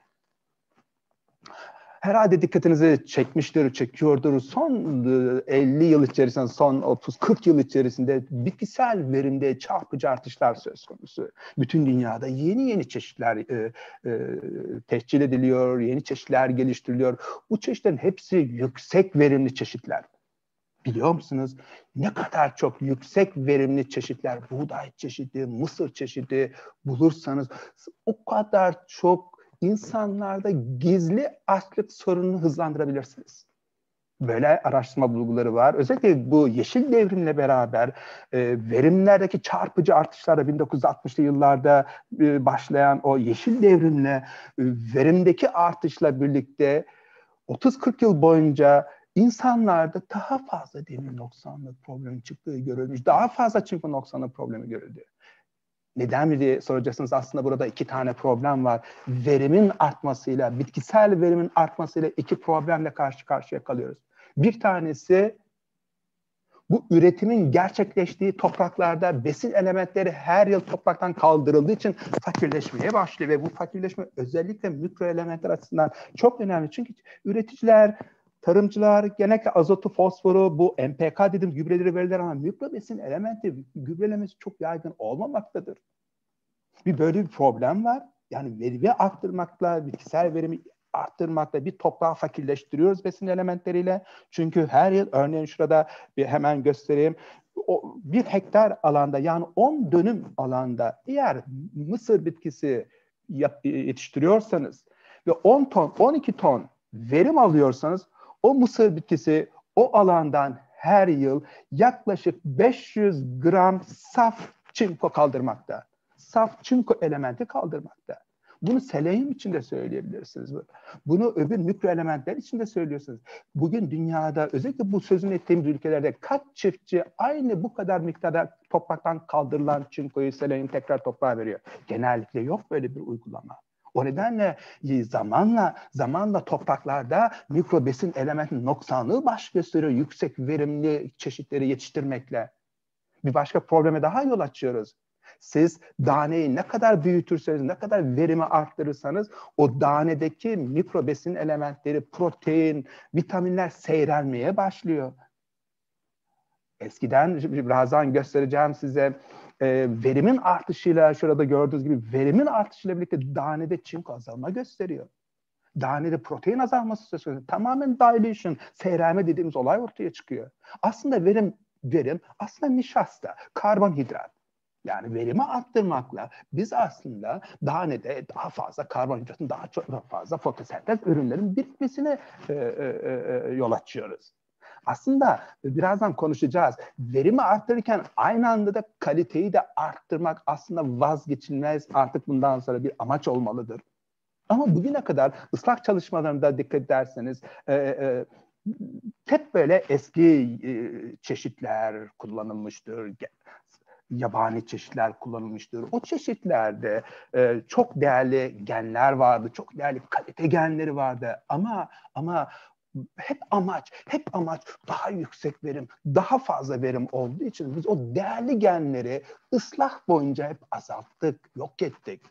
herhalde dikkatinizi çekmiştir, çekiyordur. Son 50 e, yıl içerisinde, son 30-40 yıl içerisinde bitkisel verimde çarpıcı artışlar söz konusu. Bütün dünyada yeni yeni çeşitler e, e, tescil ediliyor, yeni çeşitler geliştiriliyor. Bu çeşitlerin hepsi yüksek verimli çeşitler. Biliyor musunuz ne kadar çok yüksek verimli çeşitler, buğday çeşidi, mısır çeşidi bulursanız o kadar çok insanlarda gizli açlık sorununu hızlandırabilirsiniz. Böyle araştırma bulguları var. Özellikle bu yeşil devrimle beraber e, verimlerdeki çarpıcı artışlarla 1960'lı yıllarda e, başlayan o yeşil devrimle e, verimdeki artışla birlikte 30-40 yıl boyunca insanlarda daha fazla demir noksanlık problemi çıktığı görülmüş. Daha fazla çinko noksanlık problemi görüldü. Neden mi diye soracaksınız. Aslında burada iki tane problem var. Verimin artmasıyla, bitkisel verimin artmasıyla iki problemle karşı karşıya kalıyoruz. Bir tanesi bu üretimin gerçekleştiği topraklarda besin elementleri her yıl topraktan kaldırıldığı için fakirleşmeye başlıyor ve bu fakirleşme özellikle mikro elementler açısından çok önemli. Çünkü üreticiler Tarımcılar genellikle azotu, fosforu, bu MPK dedim gübreleri verirler ama mikrobesin elementi gübrelemesi çok yaygın olmamaktadır. Bir böyle bir problem var. Yani verimi arttırmakla, bitkisel verimi arttırmakla bir toprağı fakirleştiriyoruz besin elementleriyle. Çünkü her yıl örneğin şurada bir hemen göstereyim. O bir hektar alanda yani 10 dönüm alanda eğer mısır bitkisi yetiştiriyorsanız ve 10 ton, 12 ton verim alıyorsanız o mısır bitkisi o alandan her yıl yaklaşık 500 gram saf çinko kaldırmakta. Saf çinko elementi kaldırmakta. Bunu selenyum için de söyleyebilirsiniz. Bunu öbür mikro elementler için de söylüyorsunuz. Bugün dünyada özellikle bu sözünü ettiğimiz ülkelerde kaç çiftçi aynı bu kadar miktarda topraktan kaldırılan çinkoyu selenyum tekrar toprağa veriyor? Genellikle yok böyle bir uygulama. O nedenle e, zamanla zamanla topraklarda mikrobesin elementin noksanlığı baş gösteriyor yüksek verimli çeşitleri yetiştirmekle. Bir başka probleme daha yol açıyoruz. Siz daneyi ne kadar büyütürseniz, ne kadar verimi arttırırsanız o danedeki mikrobesin elementleri, protein, vitaminler seyrelmeye başlıyor. Eskiden birazdan göstereceğim size e, verimin artışıyla şurada gördüğünüz gibi verimin artışıyla birlikte danede çinko azalma gösteriyor. Danede protein azalması söz konusu. Tamamen dilution, seyrelme dediğimiz olay ortaya çıkıyor. Aslında verim verim aslında nişasta, karbonhidrat. Yani verimi arttırmakla biz aslında danede daha fazla karbonhidratın daha çok fazla fotosentez ürünlerin birikmesine e, e, e, yol açıyoruz. Aslında birazdan konuşacağız. Verimi arttırırken aynı anda da kaliteyi de arttırmak aslında vazgeçilmez artık bundan sonra bir amaç olmalıdır. Ama bugüne kadar ıslak çalışmalarında dikkat ederseniz e, e, hep böyle eski e, çeşitler kullanılmıştır yabani çeşitler kullanılmıştır. O çeşitlerde e, çok değerli genler vardı, çok değerli kalite genleri vardı. Ama ama hep amaç, hep amaç daha yüksek verim, daha fazla verim olduğu için biz o değerli genleri ıslah boyunca hep azalttık, yok ettik.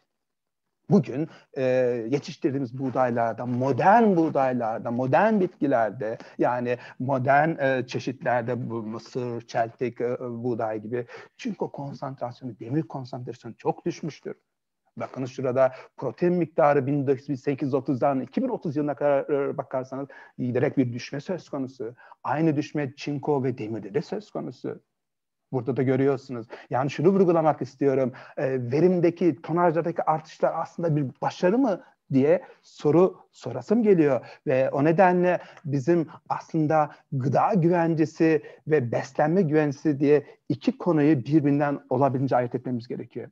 Bugün e, yetiştirdiğimiz buğdaylarda, modern buğdaylarda, modern bitkilerde yani modern e, çeşitlerde bu mısır, çeltik, e, buğday gibi çünkü o konsantrasyonu, demir konsantrasyonu çok düşmüştür. Bakın şurada protein miktarı 1830'dan 2030 yılına kadar e, bakarsanız giderek bir düşme söz konusu. Aynı düşme çinko ve demirde de söz konusu. Burada da görüyorsunuz. Yani şunu vurgulamak istiyorum. E, verimdeki, tonajdaki artışlar aslında bir başarı mı diye soru sorasım geliyor ve o nedenle bizim aslında gıda güvencesi ve beslenme güvencesi diye iki konuyu birbirinden olabildiğince ayırt etmemiz gerekiyor.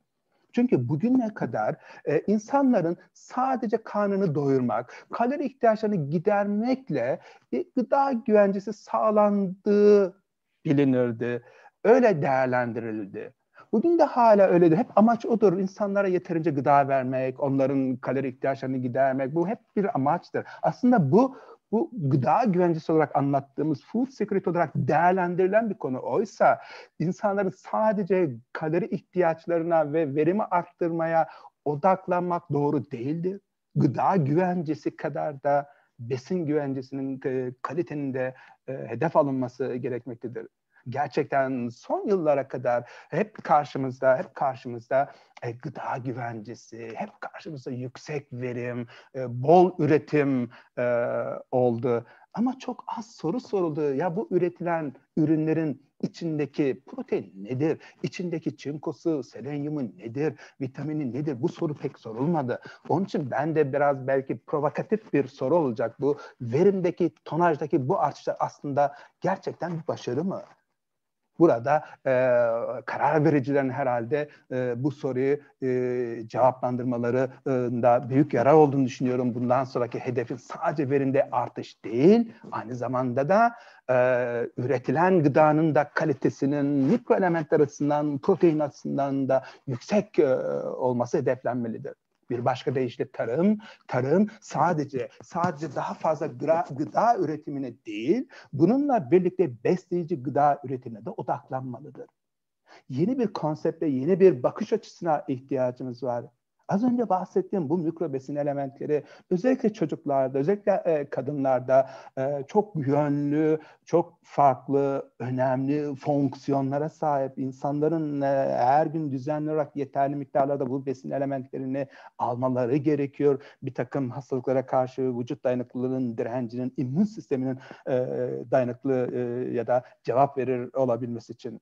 Çünkü bugüne kadar e, insanların sadece karnını doyurmak, kalori ihtiyaçlarını gidermekle bir gıda güvencesi sağlandığı bilinirdi. Öyle değerlendirildi. Bugün de hala öyledir. Hep amaç odur. İnsanlara yeterince gıda vermek, onların kalori ihtiyaçlarını gidermek. Bu hep bir amaçtır. Aslında bu bu gıda güvencesi olarak anlattığımız food security olarak değerlendirilen bir konu. Oysa insanların sadece kalori ihtiyaçlarına ve verimi arttırmaya odaklanmak doğru değildir. Gıda güvencesi kadar da besin güvencesinin e, kalitenin de e, hedef alınması gerekmektedir gerçekten son yıllara kadar hep karşımızda, hep karşımızda e, gıda güvencesi, hep karşımızda yüksek verim, e, bol üretim e, oldu. Ama çok az soru soruldu. Ya bu üretilen ürünlerin içindeki protein nedir? İçindeki çinkosu, selenyumu nedir? Vitamini nedir? Bu soru pek sorulmadı. Onun için ben de biraz belki provokatif bir soru olacak. Bu verimdeki, tonajdaki bu artışlar aslında gerçekten bir başarı mı? Burada e, karar vericilerin herhalde e, bu soruyu e, cevaplandırmalarında büyük yarar olduğunu düşünüyorum. Bundan sonraki hedefin sadece verimde artış değil, aynı zamanda da e, üretilen gıdanın da kalitesinin mikro elementler açısından, protein açısından da yüksek e, olması hedeflenmelidir. Bir başka deyişle tarım, tarım sadece sadece daha fazla gıda, gıda üretimine değil, bununla birlikte besleyici gıda üretimine de odaklanmalıdır. Yeni bir konsepte, yeni bir bakış açısına ihtiyacımız var. Az önce bahsettiğim bu mikro besin elementleri özellikle çocuklarda, özellikle e, kadınlarda e, çok yönlü, çok farklı, önemli fonksiyonlara sahip insanların e, her gün düzenli olarak yeterli miktarlarda bu besin elementlerini almaları gerekiyor. Bir takım hastalıklara karşı vücut dayanıklılığının, direncinin, immün sisteminin e, dayanıklı e, ya da cevap verir olabilmesi için.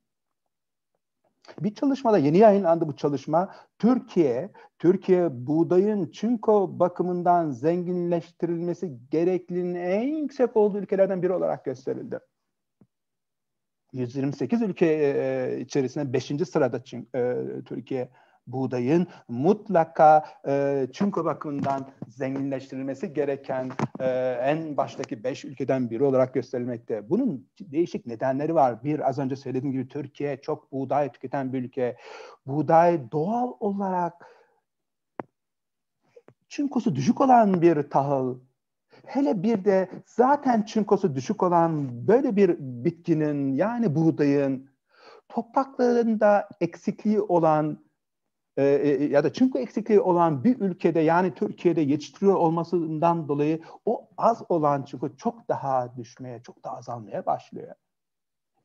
Bir çalışmada yeni yayınlandı bu çalışma. Türkiye, Türkiye buğdayın çinko bakımından zenginleştirilmesi gerekliliğinin en yüksek olduğu ülkelerden biri olarak gösterildi. 128 ülke e, içerisinde 5. sırada e, Türkiye buğdayın mutlaka e, çinko bakımından zenginleştirilmesi gereken e, en baştaki beş ülkeden biri olarak gösterilmekte. Bunun değişik nedenleri var. Bir, az önce söylediğim gibi Türkiye çok buğday tüketen bir ülke. Buğday doğal olarak çinkosu düşük olan bir tahıl. Hele bir de zaten çinkosu düşük olan böyle bir bitkinin yani buğdayın topraklarında eksikliği olan e, e, ya da çinko eksikliği olan bir ülkede yani Türkiye'de yetiştiriyor olmasından dolayı o az olan çinko çok daha düşmeye, çok daha azalmaya başlıyor.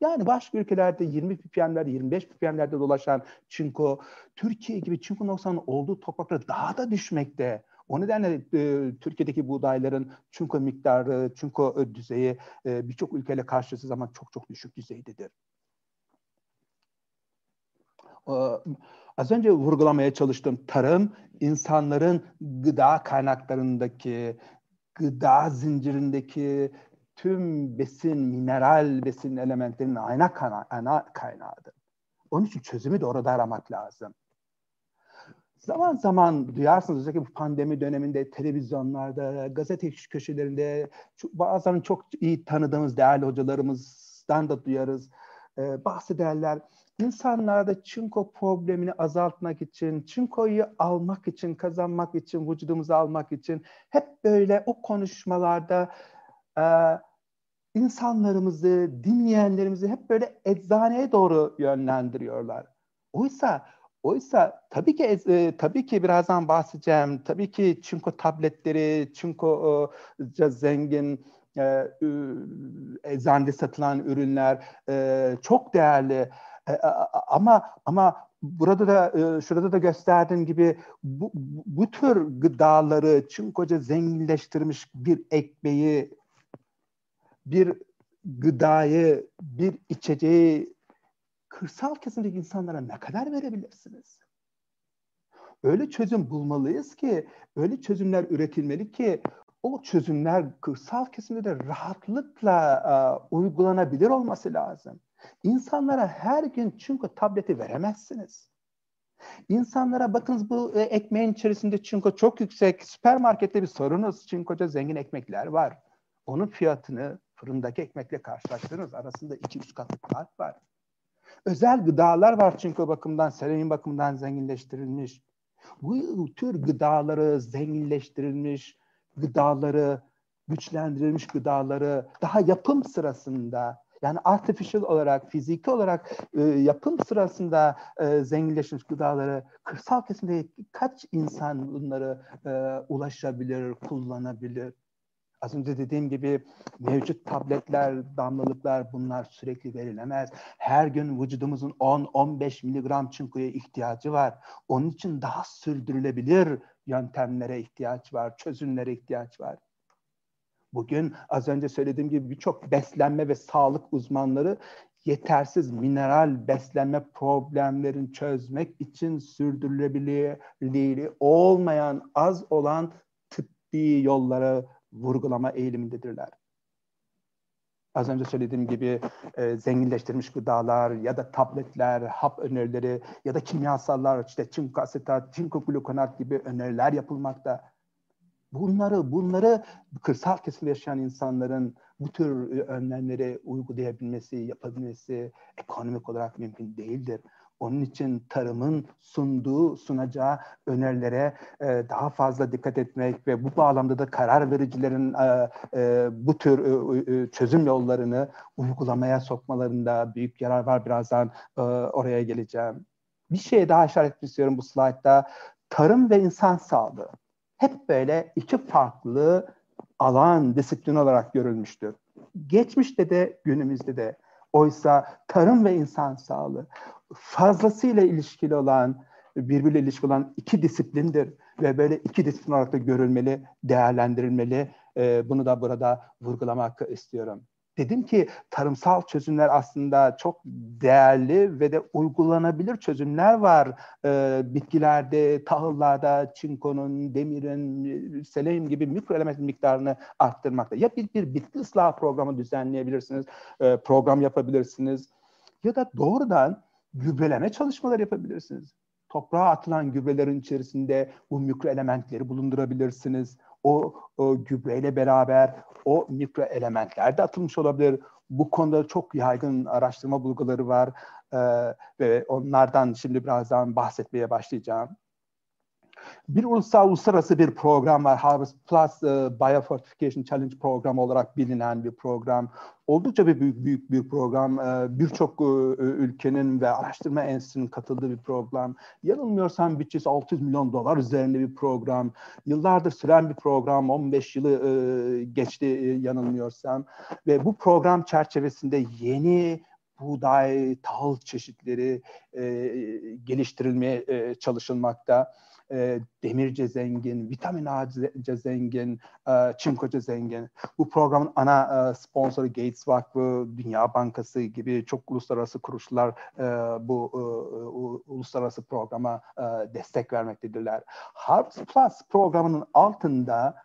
Yani başka ülkelerde 20 ppm'ler, 25 ppm'lerde dolaşan çinko, Türkiye gibi çinko noksanın olduğu topraklarda daha da düşmekte. O nedenle e, Türkiye'deki buğdayların çinko miktarı, çinko düzeyi e, birçok ülkeyle karşılaştığı zaman çok çok düşük düzeydedir. E, Az önce vurgulamaya çalıştım. Tarım insanların gıda kaynaklarındaki, gıda zincirindeki tüm besin, mineral besin elementlerinin ana, kana, ana kaynağıdır. Onun için çözümü de orada aramak lazım. Zaman zaman duyarsınız özellikle bu pandemi döneminde televizyonlarda, gazete köşelerinde bazen çok iyi tanıdığımız değerli hocalarımızdan da duyarız. Ee, bahsederler insanlarda çinko problemini azaltmak için, çinkoyu almak için, kazanmak için, vücudumuza almak için hep böyle o konuşmalarda e, insanlarımızı, dinleyenlerimizi hep böyle eczaneye doğru yönlendiriyorlar. Oysa Oysa tabii ki e, tabii ki birazdan bahsedeceğim. Tabii ki çinko tabletleri, çinko e, zengin e, eczanede satılan ürünler e, çok değerli. E, ama ama burada da e, şurada da gösterdiğim gibi bu, bu tür gıdaları çinkoca zenginleştirmiş bir ekmeği bir gıdayı, bir içeceği kırsal kesimdeki insanlara ne kadar verebilirsiniz? Öyle çözüm bulmalıyız ki, öyle çözümler üretilmeli ki o çözümler kırsal kesimde de rahatlıkla uh, uygulanabilir olması lazım. İnsanlara her gün çünkü tableti veremezsiniz. İnsanlara bakınız bu e, ekmeğin içerisinde çinko çok yüksek. Süpermarkette bir sorunuz. Çinkoca zengin ekmekler var. Onun fiyatını fırındaki ekmekle karşılaştırınız. Arasında iki üç katlık fark var. Özel gıdalar var çinko bakımından, selenin bakımından zenginleştirilmiş. Bu tür gıdaları zenginleştirilmiş, gıdaları, güçlendirilmiş gıdaları daha yapım sırasında yani artificial olarak, fiziki olarak e, yapım sırasında e, zenginleşmiş gıdaları kırsal kesimde kaç insan bunları e, ulaşabilir, kullanabilir? Az önce dediğim gibi mevcut tabletler, damlalıklar bunlar sürekli verilemez. Her gün vücudumuzun 10-15 miligram çinkoya ihtiyacı var. Onun için daha sürdürülebilir yöntemlere ihtiyaç var, çözümlere ihtiyaç var. Bugün az önce söylediğim gibi birçok beslenme ve sağlık uzmanları yetersiz mineral beslenme problemlerini çözmek için sürdürülebilirliği olmayan, az olan tıbbi yolları vurgulama eğilimindedirler. Az önce söylediğim gibi e, zenginleştirilmiş gıdalar ya da tabletler, hap önerileri ya da kimyasallar işte çinko asetat, çinko glukonat gibi öneriler yapılmakta. Bunları bunları kırsal kesimde yaşayan insanların bu tür önlemleri uygulayabilmesi, yapabilmesi ekonomik olarak mümkün değildir. Onun için tarımın sunduğu, sunacağı önerilere e, daha fazla dikkat etmek ve bu bağlamda da karar vericilerin e, e, bu tür e, e, çözüm yollarını uygulamaya sokmalarında büyük yarar var. Birazdan e, oraya geleceğim. Bir şey daha işaret istiyorum bu slaytta. Tarım ve insan sağlığı hep böyle iki farklı alan, disiplin olarak görülmüştür. Geçmişte de günümüzde de. Oysa tarım ve insan sağlığı fazlasıyla ilişkili olan, birbiriyle ilişkili olan iki disiplindir ve böyle iki disiplin olarak da görülmeli, değerlendirilmeli. Bunu da burada vurgulamak istiyorum. Dedim ki tarımsal çözümler aslında çok değerli ve de uygulanabilir çözümler var. Ee, bitkilerde, tahıllarda, çinkonun, demirin, selenyum gibi mikro element miktarını arttırmakta. Ya bir, bir bitki ıslah programı düzenleyebilirsiniz, e, program yapabilirsiniz ya da doğrudan gübreleme çalışmaları yapabilirsiniz. Toprağa atılan gübrelerin içerisinde bu mikro elementleri bulundurabilirsiniz o, o gübreyle beraber o mikro elementler de atılmış olabilir. Bu konuda çok yaygın araştırma bulguları var e, ve onlardan şimdi birazdan bahsetmeye başlayacağım. Bir ulusal uluslararası bir program var. Harvest Plus e, Biofortification Challenge programı olarak bilinen bir program. Oldukça bir büyük büyük bir program. E, Birçok e, ülkenin ve araştırma enstitüsünün katıldığı bir program. Yanılmıyorsam bütçesi 600 milyon dolar üzerinde bir program. Yıllardır süren bir program. 15 yılı e, geçti e, yanılmıyorsam. Ve bu program çerçevesinde yeni buğday, tahıl çeşitleri e, geliştirilmeye e, çalışılmakta e, demirce zengin, vitamin A'ca zengin, e, çinkoca zengin. Bu programın ana e, sponsoru Gates Vakfı, Dünya Bankası gibi çok uluslararası kuruluşlar e, bu e, uluslararası programa e, destek vermektedirler. Harvest Plus programının altında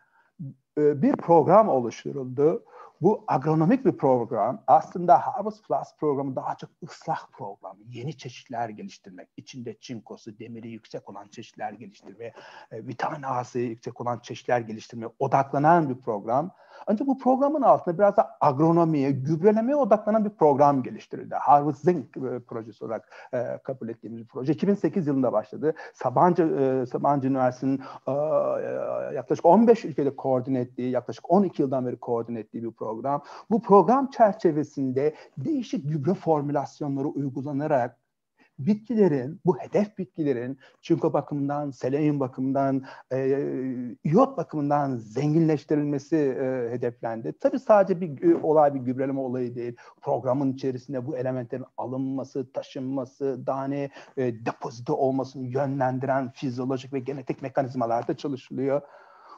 e, bir program oluşturuldu bu agronomik bir program. Aslında Harvest Plus programı daha çok ıslah programı. Yeni çeşitler geliştirmek. içinde çinkosu, demiri yüksek olan çeşitler geliştirme, e, vitamin A'sı yüksek olan çeşitler geliştirmeye odaklanan bir program. Ancak bu programın altında biraz da agronomiye, gübrelemeye odaklanan bir program geliştirildi. Harvard Zinc e, projesi olarak e, kabul ettiğimiz bir proje. 2008 yılında başladı. Sabancı, e, Sabancı Üniversitesi'nin e, e yaklaşık 15 ülkede koordine ettiği, yaklaşık 12 yıldan beri koordine ettiği bir program. Bu program çerçevesinde değişik gübre formülasyonları uygulanarak bitkilerin, bu hedef bitkilerin çinko bakımından, selenyum bakımından, e, iot bakımından zenginleştirilmesi e, hedeflendi. Tabii sadece bir e, olay bir gübreleme olayı değil. Programın içerisinde bu elementlerin alınması, taşınması, daha ne e, depozito olmasını yönlendiren fizyolojik ve genetik mekanizmalarda çalışılıyor.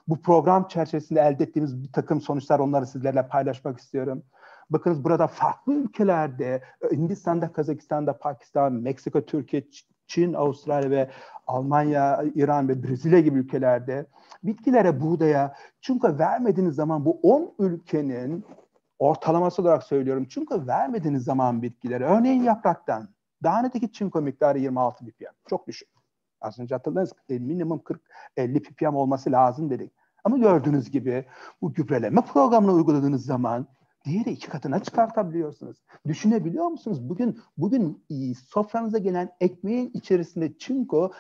Bu program çerçevesinde elde ettiğimiz bir takım sonuçlar onları sizlerle paylaşmak istiyorum. Bakınız burada farklı ülkelerde Hindistan'da, Kazakistan'da, Pakistan, Meksika, Türkiye, Çin, Avustralya ve Almanya, İran ve Brezilya gibi ülkelerde bitkilere, buğdaya çünkü vermediğiniz zaman bu 10 ülkenin ortalaması olarak söylüyorum. Çünkü vermediğiniz zaman bitkilere, örneğin yapraktan, Danedeki çinko miktarı 26 ppm. Çok düşük. Az önce hatırladınız e, minimum 40-50 ppm olması lazım dedik. Ama gördüğünüz gibi bu gübreleme programını uyguladığınız zaman diğeri iki katına çıkartabiliyorsunuz. Düşünebiliyor musunuz? Bugün bugün e, sofranıza gelen ekmeğin içerisinde çinkonun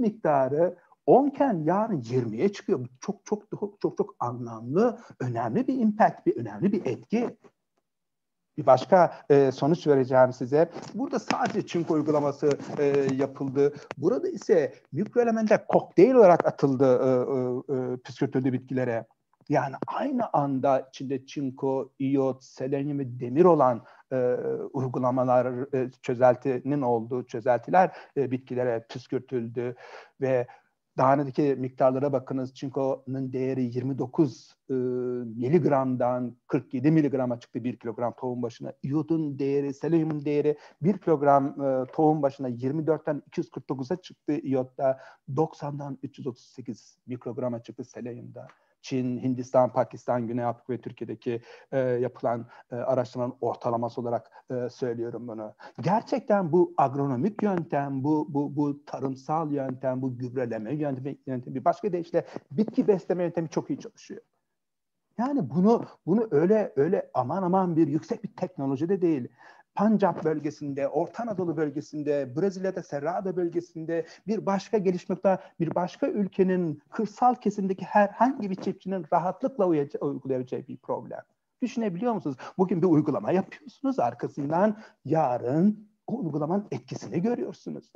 miktarı 10 iken yarın 20'ye çıkıyor. Çok çok çok çok çok anlamlı, önemli bir impact, bir önemli bir etki. Bir başka e, sonuç vereceğim size. Burada sadece çinko uygulaması e, yapıldı. Burada ise mikroelementler kokteyl olarak atıldı e, e, e, püskürtüldü bitkilere. Yani aynı anda içinde çinko, iyot, selenyum ve demir olan e, uygulamalar, e, çözeltinin olduğu çözeltiler e, bitkilere püskürtüldü ve Dahanedeki miktarlara bakınız. Çinko'nun değeri 29 e, miligramdan 47 miligrama çıktı 1 kilogram tohum başına. İyodun değeri, selenyumun değeri 1 kilogram e, tohum başına 24'ten 249'a çıktı. İyotta 90'dan 338 mikrograma çıktı selenyumda. Çin, Hindistan, Pakistan, Güney Afrika ve Türkiye'deki e, yapılan e, araştırmanın ortalaması olarak e, söylüyorum bunu. Gerçekten bu agronomik yöntem, bu bu bu tarımsal yöntem, bu gübreleme yöntemi, yöntemi başka deyişle bitki besleme yöntemi çok iyi çalışıyor. Yani bunu bunu öyle öyle aman aman bir yüksek bir teknoloji de değil. Pancap bölgesinde, Orta Anadolu bölgesinde, Brezilya'da Cerrado bölgesinde bir başka gelişmekte bir başka ülkenin kırsal kesimdeki herhangi bir çiftçinin rahatlıkla uygulayacağı bir problem. Düşünebiliyor musunuz? Bugün bir uygulama yapıyorsunuz arkasından yarın o uygulamanın etkisini görüyorsunuz.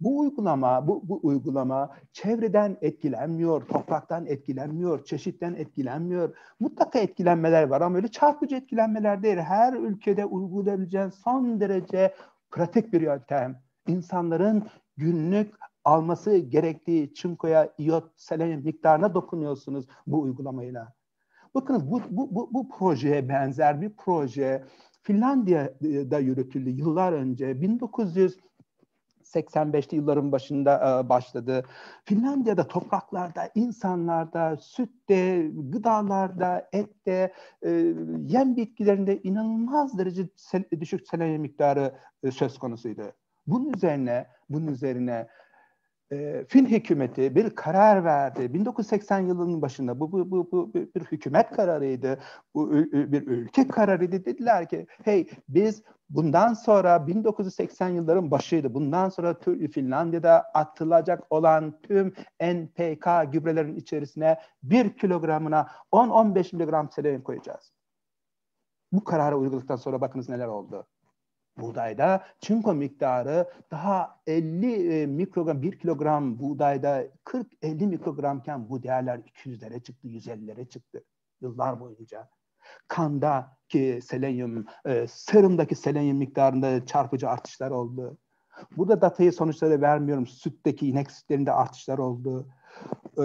Bu uygulama, bu, bu uygulama çevreden etkilenmiyor, topraktan etkilenmiyor, çeşitten etkilenmiyor. Mutlaka etkilenmeler var ama öyle çarpıcı etkilenmeler değil. Her ülkede uygulayabileceğin son derece pratik bir yöntem. İnsanların günlük alması gerektiği çinkoya, iot, selenyum miktarına dokunuyorsunuz bu uygulamayla. Bakın bu, bu, bu, bu projeye benzer bir proje Finlandiya'da yürütüldü yıllar önce. 1900 85'li yılların başında e, başladı. Finlandiya'da topraklarda, insanlarda, sütte, gıdalarda, ette, e, yem bitkilerinde inanılmaz derece düşük selenyum miktarı e, söz konusuydu. Bunun üzerine, bunun üzerine e, Fin hükümeti bir karar verdi. 1980 yılının başında bu, bu, bu, bu bir hükümet kararıydı. Bu bir ülke kararıydı. Dediler ki hey biz bundan sonra 1980 yılların başıydı. Bundan sonra Finlandiya'da atılacak olan tüm NPK gübrelerin içerisine bir kilogramına 10-15 miligram selenyum koyacağız. Bu kararı uyguladıktan sonra bakınız neler oldu. Buğdayda çinko miktarı daha 50 e, mikrogram, 1 kilogram buğdayda 40-50 mikrogramken bu değerler 200'lere çıktı, 150'lere çıktı yıllar boyunca. Kanda ki selenyum, e, serumdaki selenyum miktarında çarpıcı artışlar oldu. Burada datayı sonuçları vermiyorum. Sütteki inek sütlerinde artışlar oldu e,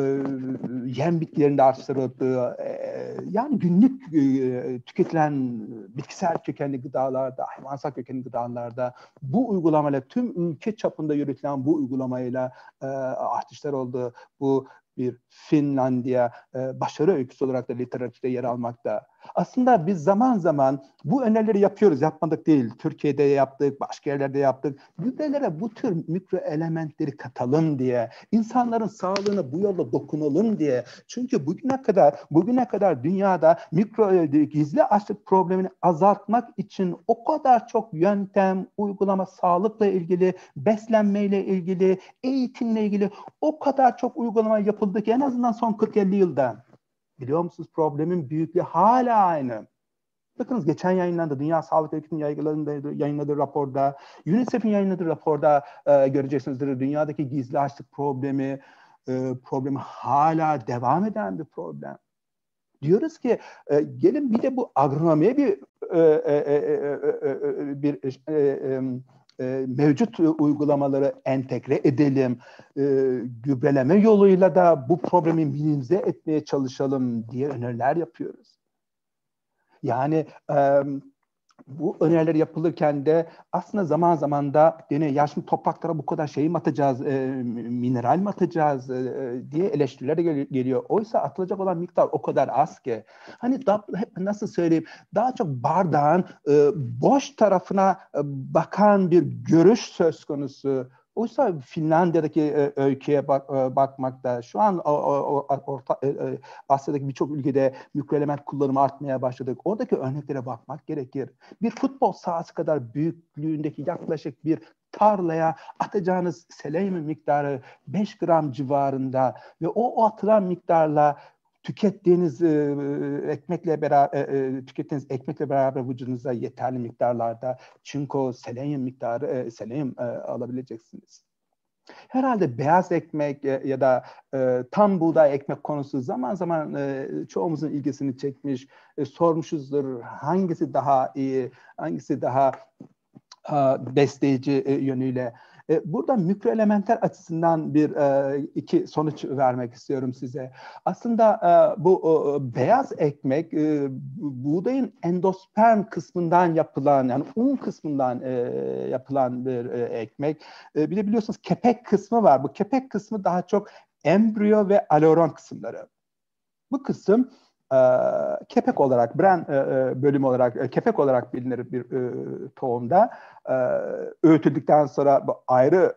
yem bitkilerinde artışlar oldu. E, yani günlük e, tüketilen bitkisel kökenli gıdalarda, hayvansal kökenli gıdalarda bu uygulamayla tüm ülke çapında yürütülen bu uygulamayla e, artışlar oldu. Bu bir Finlandiya e, başarı öyküsü olarak da literatürde yer almakta. Aslında biz zaman zaman bu önerileri yapıyoruz, yapmadık değil. Türkiye'de yaptık, başka yerlerde yaptık. Gübrelere bu tür mikro elementleri katalım diye, insanların sağlığına bu yolla dokunalım diye. Çünkü bugüne kadar, bugüne kadar dünyada mikro e, gizli açlık problemini azaltmak için o kadar çok yöntem, uygulama, sağlıkla ilgili, beslenmeyle ilgili, eğitimle ilgili o kadar çok uygulama yapıldı ki en azından son 40-50 yılda. Biliyor musunuz problemin büyüklüğü hala aynı. Bakınız geçen yayınlandı. Dünya Sağlık Örgütü'nün yayınladığı, raporda, UNICEF'in yayınladığı raporda e, göreceksinizdir. Dünyadaki gizli açlık problemi, e, problemi hala devam eden bir problem. Diyoruz ki e, gelin bir de bu agronomiye bir e, e, e, e, e, bir e, e, e, mevcut uygulamaları entegre edelim, e, gübreleme yoluyla da bu problemi minimize etmeye çalışalım diye öneriler yapıyoruz. Yani bu öneriler yapılırken de aslında zaman zaman da yine yaşlı topraklara bu kadar şey mi atacağız, e, mineral mi atacağız e, diye eleştiriler de gel- geliyor. Oysa atılacak olan miktar o kadar az ki. Hani da, hep nasıl söyleyeyim daha çok bardağın e, boş tarafına e, bakan bir görüş söz konusu. Oysa Finlandiya'daki e, öyküye bak, e, bakmakta şu an o, o, orta, e, e, Asya'daki birçok ülkede mikroelement kullanımı artmaya başladık. Oradaki örneklere bakmak gerekir. Bir futbol sahası kadar büyüklüğündeki yaklaşık bir tarlaya atacağınız selenyum miktarı 5 gram civarında ve o, o atılan miktarla tükettiğiniz e, ekmekle beraber e, tükettiğiniz ekmekle beraber vücudunuza yeterli miktarlarda çinko, selenyum miktarı e, selenyum e, alabileceksiniz. Herhalde beyaz ekmek ya da e, tam buğday ekmek konusu zaman zaman e, çoğumuzun ilgisini çekmiş. E, sormuşuzdur hangisi daha iyi, hangisi daha e, besleyici e, yönüyle. E, burada mikroelementler açısından bir e, iki sonuç vermek istiyorum size. Aslında e, bu beyaz ekmek buğdayın endosperm kısmından yapılan yani un kısmından yapılan bir ekmek. Bir de biliyorsunuz kepek kısmı var. Bu kepek kısmı daha çok embriyo ve aleron kısımları. Bu kısım kepek olarak, bren bölümü olarak, kepek olarak bilinir bir tohumda. Öğütüldükten sonra ayrı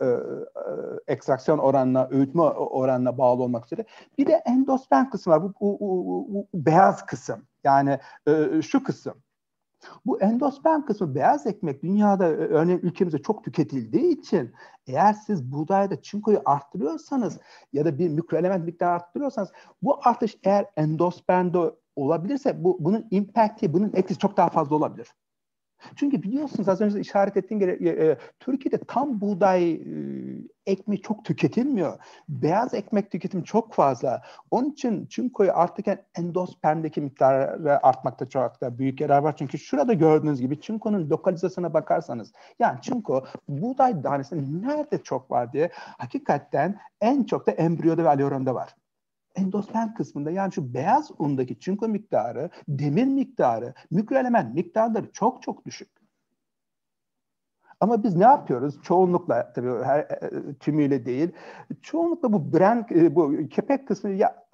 ekstraksiyon oranına, öğütme oranına bağlı olmak üzere. Bir de endosperm kısmı var. Bu, bu, bu, bu beyaz kısım. Yani şu kısım. Bu endosperm kısmı beyaz ekmek dünyada örneğin ülkemizde çok tüketildiği için eğer siz buğdayda çinkoyu arttırıyorsanız ya da bir mikroelement miktarı arttırıyorsanız bu artış eğer endospermde olabilirse bu bunun impact'i, bunun etkisi çok daha fazla olabilir. Çünkü biliyorsunuz az önce işaret ettiğim gibi e, e, Türkiye'de tam buğday e, ekmeği çok tüketilmiyor. Beyaz ekmek tüketimi çok fazla. Onun için çinkoyu artırken endospermdeki miktarı artmakta çok da büyük yarar var. Çünkü şurada gördüğünüz gibi çinkonun lokalizasyona bakarsanız yani çinko buğday tanesinde nerede çok var diye hakikaten en çok da embriyoda ve aleronda var endosperm kısmında yani şu beyaz undaki çinko miktarı, demir miktarı, mikroelement miktarları çok çok düşük. Ama biz ne yapıyoruz? Çoğunlukla tabii her e, tümüyle değil. Çoğunlukla bu brand, e, bu kepek kısmı ya,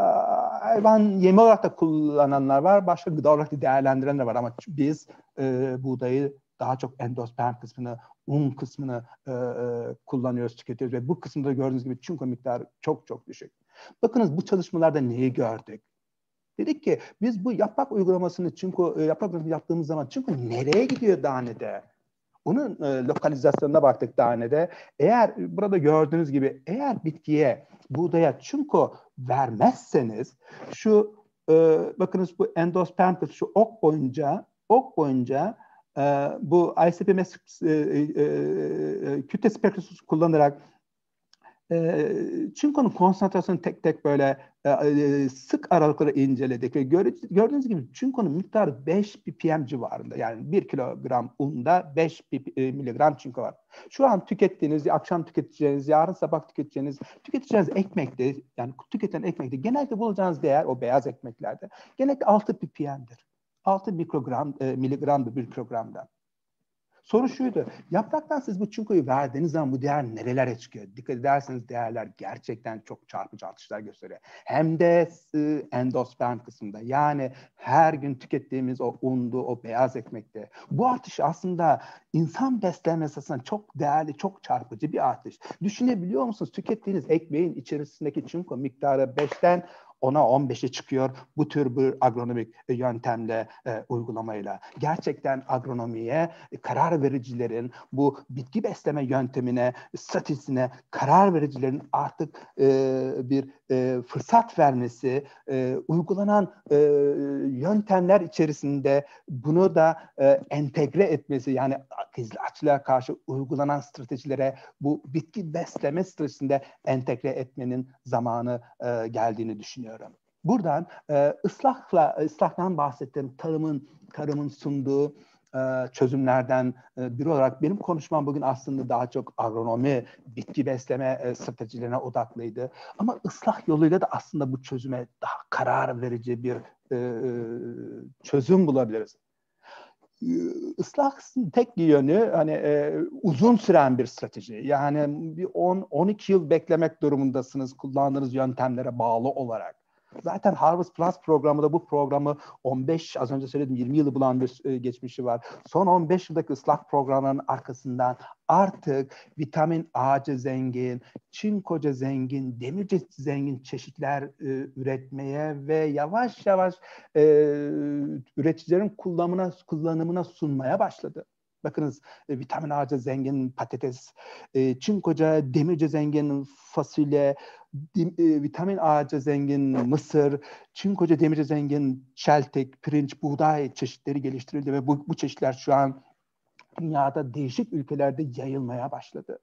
hayvan yemi olarak da kullananlar var. Başka gıda olarak da değerlendirenler var. Ama biz e, buğdayı daha çok endosperm kısmını, un kısmını e, e, kullanıyoruz, tüketiyoruz. Ve bu kısımda gördüğünüz gibi çinko miktarı çok çok düşük. Bakınız bu çalışmalarda neyi gördük? Dedik ki biz bu yaprak uygulamasını çinko e, yaprak uygulamasını yaptığımız zaman çinko nereye gidiyor danede? Onun e, lokalizasyonuna baktık danede. Eğer burada gördüğünüz gibi eğer bitkiye buğdaya çinko vermezseniz şu e, bakınız bu endosperm şu ok boyunca ok boyunca e, bu ICP-MS e, e, e, kütle spektroskopu kullanarak e, çinkonun konsantrasyonu tek tek böyle e, sık aralıkları inceledik ve gördüğünüz gibi çinkonun miktarı 5 ppm civarında. Yani 1 kilogram unda 5 miligram çinko var. Şu an tükettiğiniz, akşam tüketeceğiniz, yarın sabah tüketeceğiniz, tüketeceğiniz ekmekte, yani tüketilen ekmekte genelde bulacağınız değer o beyaz ekmeklerde genellikle 6 ppm'dir. 6 mikrogram, e, miligramdır bir kilogramdan. Soru şuydu. Yapraktan siz bu çinkoyu verdiğiniz zaman bu değer nerelere çıkıyor? Dikkat ederseniz değerler gerçekten çok çarpıcı artışlar gösteriyor. Hem de e, endosperm kısmında yani her gün tükettiğimiz o undu, o beyaz ekmekte. Bu artış aslında insan beslenmesi açısından çok değerli, çok çarpıcı bir artış. Düşünebiliyor musunuz? Tükettiğiniz ekmeğin içerisindeki çinko miktarı 5'ten ona 15'e çıkıyor bu tür bir agronomik yöntemle e, uygulamayla. Gerçekten agronomiye karar vericilerin bu bitki besleme yöntemine, stratejisine karar vericilerin artık e, bir e, fırsat vermesi, e, uygulanan e, yöntemler içerisinde bunu da e, entegre etmesi yani gizli açlığa karşı uygulanan stratejilere bu bitki besleme stratejisinde entegre etmenin zamanı e, geldiğini düşünüyorum. Buradan e, ıslahla ıslahtan bahsettim. Tarımın tarımın sunduğu çözümlerden biri olarak benim konuşmam bugün aslında daha çok agronomi, bitki besleme stratejilerine odaklıydı. Ama ıslah yoluyla da aslında bu çözüme daha karar verici bir çözüm bulabiliriz. Islahın tek yönü hani e, uzun süren bir strateji. Yani bir 10-12 yıl beklemek durumundasınız kullandığınız yöntemlere bağlı olarak. Zaten Harvest Plus programı da bu programı 15 az önce söyledim 20 yılı bulan bir e, geçmişi var. Son 15 yıldaki ıslah programlarının arkasından artık vitamin A'cı zengin, çinkoca zengin, demirci zengin çeşitler e, üretmeye ve yavaş yavaş e, üreticilerin kullanımına kullanımına sunmaya başladı. Bakınız e, vitamin A'cı zengin patates, e, çinkoca, demirci zengin fasulye, dim, e, vitamin A'cı zengin mısır, çinkoca, demirci zengin çeltik, pirinç, buğday çeşitleri geliştirildi ve bu, bu çeşitler şu an dünyada değişik ülkelerde yayılmaya başladı.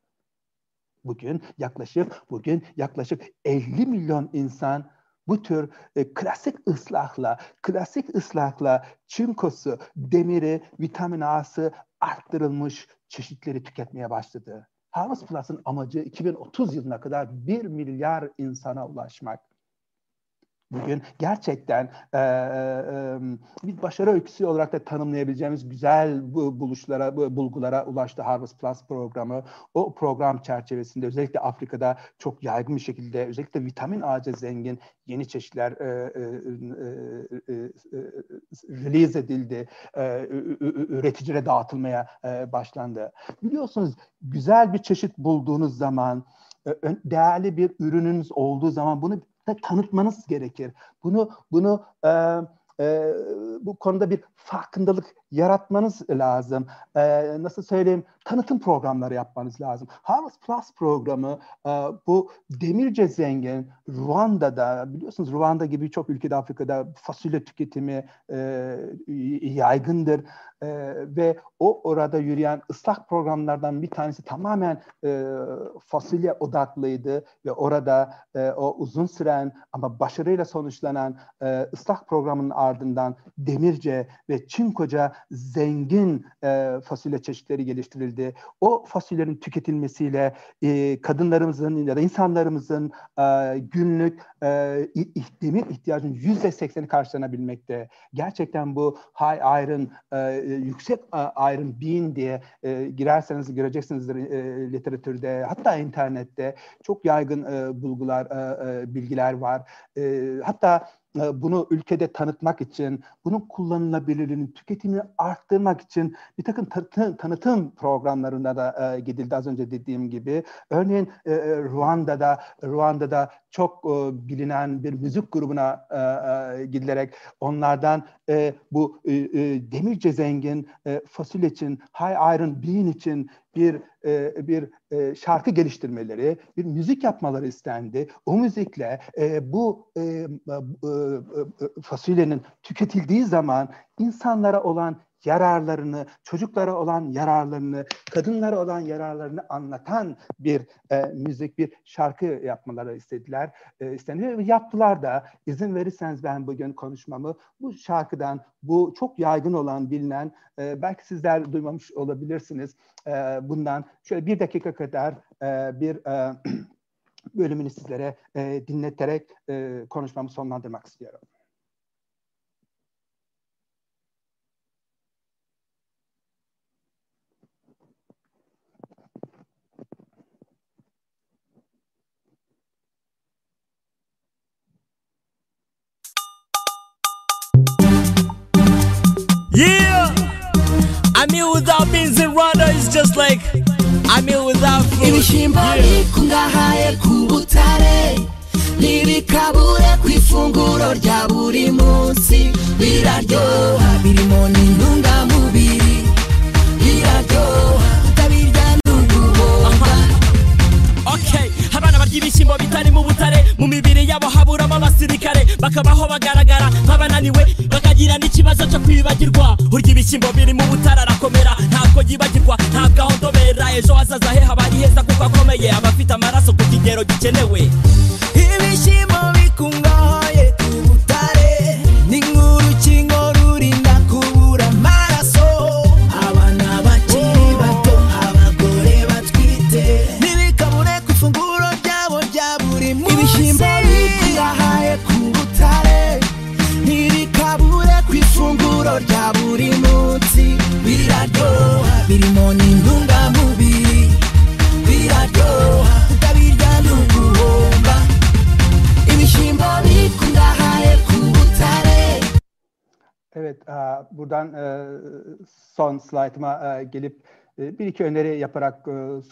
Bugün yaklaşık bugün yaklaşık 50 milyon insan bu tür e, klasik ıslahla, klasik ıslahla çinkosu, demiri, vitamin A'sı arttırılmış çeşitleri tüketmeye başladı. Harvest Plus'ın amacı 2030 yılına kadar 1 milyar insana ulaşmak bugün gerçekten e, e, bir başarı öyküsü olarak da tanımlayabileceğimiz güzel bu buluşlara, bu bulgulara ulaştı Harvest Plus programı. O program çerçevesinde özellikle Afrika'da çok yaygın bir şekilde özellikle vitamin A'ca zengin yeni çeşitler e, e, e, e, release edildi, e, üreticilere dağıtılmaya e, başlandı. Biliyorsunuz güzel bir çeşit bulduğunuz zaman, değerli bir ürününüz olduğu zaman bunu tanıtmanız gerekir. Bunu bunu e, e, bu konuda bir farkındalık yaratmanız lazım. E, nasıl söyleyeyim? Tanıtım programları yapmanız lazım. Harvest Plus programı e, bu demirce zengin Ruanda'da biliyorsunuz Ruanda gibi çok ülkede Afrika'da fasulye tüketimi e, yaygındır e, ve o orada yürüyen ıslah programlardan bir tanesi tamamen e, fasulye odaklıydı ve orada e, o uzun süren ama başarıyla sonuçlanan e, ıslah programının ardından demirce ve çinkoca zengin e, fasulye çeşitleri geliştirildi. O fasulyelerin tüketilmesiyle e, kadınlarımızın ya da insanlarımızın e, günlük e, demir ihtiyacının yüzde sekseni karşılanabilmekte. Gerçekten bu high iron, e, yüksek iron bean diye e, girerseniz göreceksinizdir e, literatürde hatta internette çok yaygın e, bulgular, e, e, bilgiler var. E, hatta e, bunu ülkede tanıtmak için, bunun kullanılabilirliğini, tüketimini arttırmak için bir takım tanıtım programlarına da e, gidildi az önce dediğim gibi. Örneğin e, e, Ruanda'da Ruanda'da çok e, bilinen bir müzik grubuna e, e, gidilerek onlardan e, bu e, e, demirce zengin e, fasulye için, high iron bean için bir e, bir e, şarkı geliştirmeleri, bir müzik yapmaları istendi. O müzikle e, bu e, fasulyenin tüketildiği zaman insanlara olan yararlarını, çocuklara olan yararlarını, kadınlara olan yararlarını anlatan bir e, müzik, bir şarkı yapmaları istediler. E, isteniyor yaptılar da. izin verirseniz ben bugün konuşmamı bu şarkıdan, bu çok yaygın olan, bilinen, e, belki sizler duymamış olabilirsiniz. E, bundan şöyle bir dakika kadar e, bir e, bölümünü sizlere e, dinleterek e, konuşmamı sonlandırmak istiyorum. I mean without beans and rudder is just like I mean without food. ibishimbo bikungahaye ku butare. Ntibikabure ku ifunguro rya buri munsi. Biraryoha birimo n'intungamubiri abana barya ibishyimbo bitari mu butare mu mibiri yabo haburamo abasirikare. Bakabaho bagaragara nk'abananiwe bakagira n'ikibazo cyo kwibagirwa. Urya ibishyimbo biri mu butare arakomera ntabwo yibagirwa ntabwo ahondobera. Ejo hazaza he haba ari heza kuko akomeye aba afite amaraso ku kigero gikenewe. Ibishyimbo Evet, e, buradan e, son slaytıma e, gelip bir iki öneri yaparak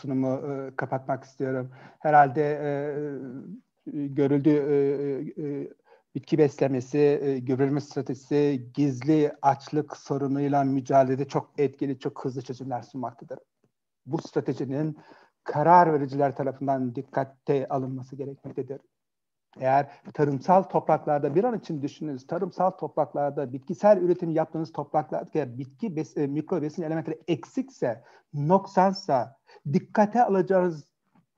sunumu kapatmak istiyorum. Herhalde e, bitki beslemesi, e, gübreleme stratejisi, gizli açlık sorunuyla mücadelede çok etkili, çok hızlı çözümler sunmaktadır. Bu stratejinin karar vericiler tarafından dikkate alınması gerekmektedir. Eğer tarımsal topraklarda bir an için düşününüz, tarımsal topraklarda bitkisel üretim yaptığınız topraklarda bitki bes, e, mikro besin elementleri eksikse, noksansa dikkate alacağınız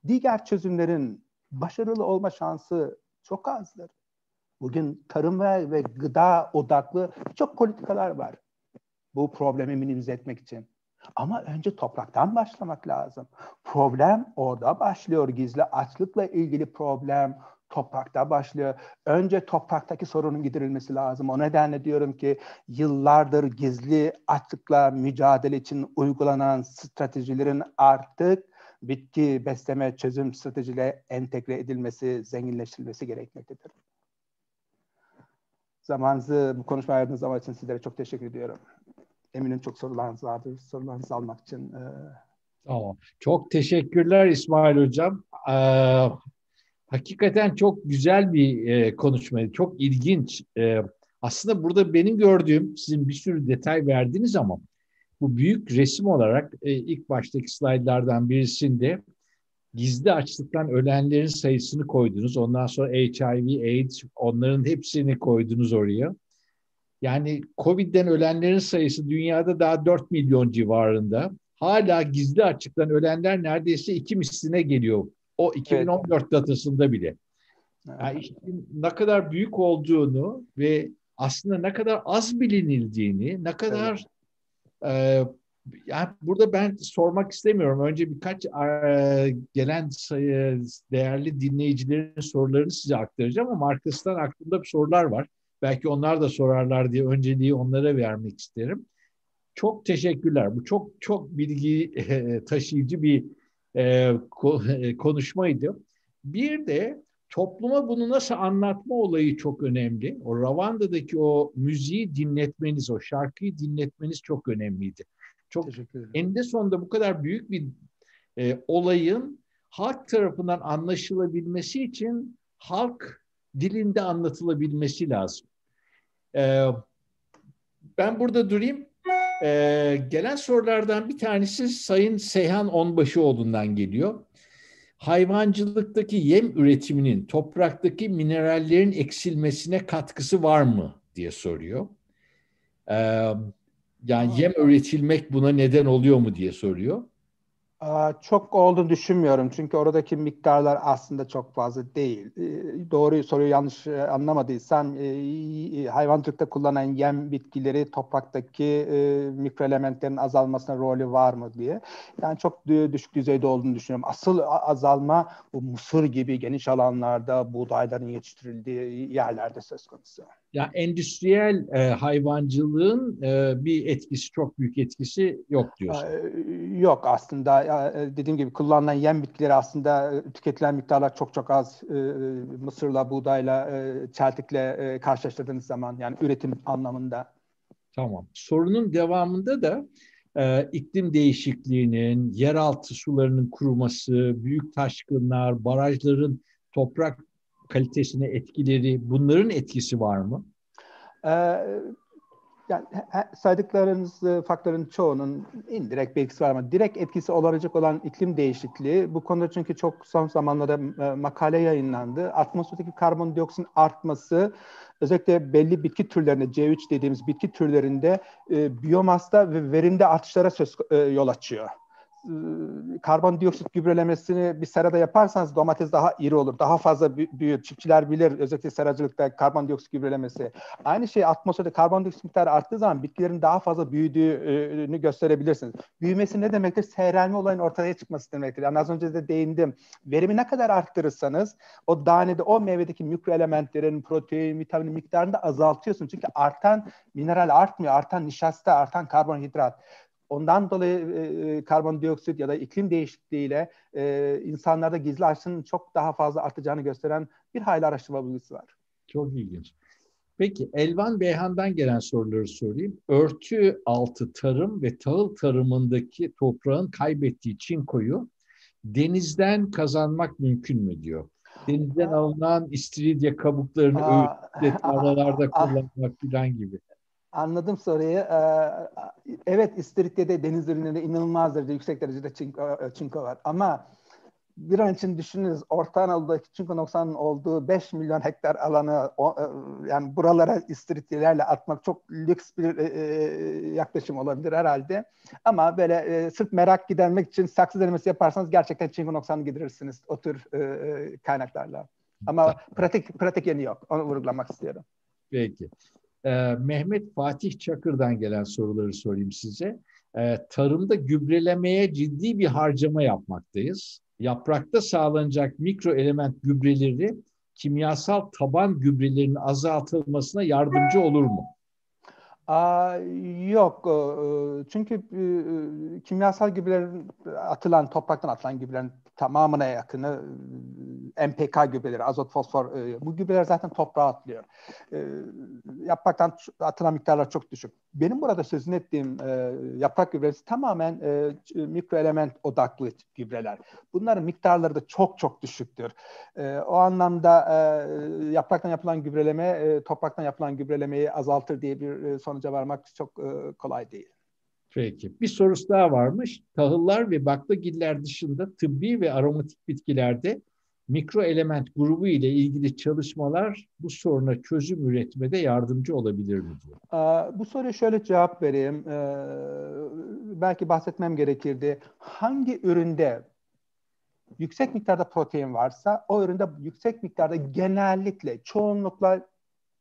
diğer çözümlerin başarılı olma şansı çok azdır. Bugün tarım ve, ve gıda odaklı çok politikalar var. Bu problemi minimize etmek için. Ama önce topraktan başlamak lazım. Problem orada başlıyor. Gizli açlıkla ilgili problem toprakta başlıyor. Önce topraktaki sorunun giderilmesi lazım. O nedenle diyorum ki yıllardır gizli açlıkla mücadele için uygulanan stratejilerin artık bitki besleme çözüm stratejiyle entegre edilmesi, zenginleştirilmesi gerekmektedir. Zamanınızı bu konuşmaya ayırdığınız zaman için sizlere çok teşekkür ediyorum. Eminim çok sorularınız vardır. Sorularınızı almak için. E... Tamam. Çok teşekkürler İsmail Hocam. Ee, hakikaten çok güzel bir e, konuşmaydı. Çok ilginç. E, aslında burada benim gördüğüm, sizin bir sürü detay verdiniz ama bu büyük resim olarak e, ilk baştaki slaytlardan birisinde gizli açlıktan ölenlerin sayısını koydunuz. Ondan sonra HIV, AIDS onların hepsini koydunuz oraya. Yani Covid'den ölenlerin sayısı dünyada daha 4 milyon civarında. Hala gizli açlıktan ölenler neredeyse iki misline geliyor. O 2014 evet. datasında bile. Yani işte ne kadar büyük olduğunu ve aslında ne kadar az bilinildiğini, ne kadar evet. e, yani burada ben sormak istemiyorum. Önce birkaç e, gelen sayı, değerli dinleyicilerin sorularını size aktaracağım ama arkasından aklımda sorular var. Belki onlar da sorarlar diye önceliği onlara vermek isterim. Çok teşekkürler. Bu çok çok bilgi e, taşıyıcı bir e, konuşmaydı. Bir de topluma bunu nasıl anlatma olayı çok önemli. O Ravanda'daki o müziği dinletmeniz, o şarkıyı dinletmeniz çok önemliydi. Çok eninde sonunda bu kadar büyük bir e, olayın halk tarafından anlaşılabilmesi için halk dilinde anlatılabilmesi lazım. E, ben burada durayım. E, gelen sorulardan bir tanesi Sayın Seyhan Onbaşıoğlu'ndan geliyor. Hayvancılıktaki yem üretiminin topraktaki minerallerin eksilmesine katkısı var mı diye soruyor. Ee, yani yem üretilmek buna neden oluyor mu diye soruyor. Çok olduğunu düşünmüyorum çünkü oradaki miktarlar aslında çok fazla değil. Doğru soruyu yanlış anlamadıysam hayvancılıkta kullanılan yem bitkileri topraktaki mikroelementlerin azalmasına rolü var mı diye. Yani çok düşük düzeyde olduğunu düşünüyorum. Asıl azalma bu mısır gibi geniş alanlarda buğdayların yetiştirildiği yerlerde söz konusu. Ya endüstriyel e, hayvancılığın e, bir etkisi çok büyük etkisi yok diyorsun. Yok aslında e, dediğim gibi kullanılan yem bitkileri aslında e, tüketilen miktarlar çok çok az e, mısırla, buğdayla, çeltikle karşılaştırdığınız zaman yani üretim anlamında. Tamam. Sorunun devamında da e, iklim değişikliğinin, yeraltı sularının kuruması, büyük taşkınlar, barajların toprak kalitesine etkileri, bunların etkisi var mı? Ee, yani saydıklarınız e, faktörün çoğunun indirekt bir etkisi var ama direkt etkisi olacak olan iklim değişikliği bu konuda çünkü çok son zamanlarda e, makale yayınlandı. Atmosferdeki karbondioksit artması özellikle belli bitki türlerinde C3 dediğimiz bitki türlerinde e, biyomasta ve verimde artışlara söz yol açıyor. E, karbondioksit gübrelemesini bir serada yaparsanız domates daha iri olur. Daha fazla büyür. Çiftçiler bilir özellikle seracılıkta karbondioksit gübrelemesi. Aynı şey atmosferde karbondioksit miktarı arttığı zaman bitkilerin daha fazla büyüdüğünü gösterebilirsiniz. Büyümesi ne demektir? Seyrelme olayın ortaya çıkması demektir. Yani az önce de değindim. Verimi ne kadar arttırırsanız o tanede o meyvedeki mikroelementlerin protein, vitamin miktarını da azaltıyorsun. Çünkü artan mineral artmıyor. Artan nişasta, artan karbonhidrat ondan dolayı e, karbondioksit ya da iklim değişikliğiyle e, insanlarda gizli açlığın çok daha fazla artacağını gösteren bir hayli araştırma bilgisi var. Çok ilginç. Peki Elvan Beyhan'dan gelen soruları sorayım. Örtü altı tarım ve tahıl tarımındaki toprağın kaybettiği çinkoyu denizden kazanmak mümkün mü diyor. Denizden alınan istiridye kabuklarını öğütle tarlalarda kullanmak falan gibi. Anladım soruyu. Ee, evet İstiridye'de deniz ürünlerinde inanılmaz derecede yüksek derecede çinko, çinko var. Ama bir an için düşününüz Orta Anadolu'daki çinko noksanın olduğu 5 milyon hektar alanı o, e, yani buralara istiridyelerle atmak çok lüks bir e, e, yaklaşım olabilir herhalde. Ama böyle e, sırf merak gidermek için saksı denemesi yaparsanız gerçekten çinko noksanı giderirsiniz o tür e, e kaynaklarla. Ama pratik pratik yeni yok. Onu vurgulamak istiyorum. Peki. Ee, Mehmet Fatih Çakır'dan gelen soruları sorayım size. Ee, tarımda gübrelemeye ciddi bir harcama yapmaktayız. Yaprakta sağlanacak mikro element gübreleri kimyasal taban gübrelerinin azaltılmasına yardımcı olur mu? Yok. Çünkü kimyasal gübrelerin atılan, topraktan atılan gübrelerin tamamına yakını e, MPK gübreleri, azot, fosfor. E, bu gübreler zaten toprağa atlıyor. E, yapraktan atılan miktarlar çok düşük. Benim burada sözünü ettiğim yaprak gübresi tamamen mikro element odaklı gübreler. Bunların miktarları da çok çok düşüktür. O anlamda yapraktan yapılan gübreleme, topraktan yapılan gübrelemeyi azaltır diye bir sonuca varmak çok kolay değil. Peki. Bir sorusu daha varmış. Tahıllar ve baklagiller dışında tıbbi ve aromatik bitkilerde mikro element grubu ile ilgili çalışmalar bu soruna çözüm üretmede yardımcı olabilir mi diyor. Bu soruya şöyle cevap vereyim. Belki bahsetmem gerekirdi. Hangi üründe yüksek miktarda protein varsa o üründe yüksek miktarda genellikle çoğunlukla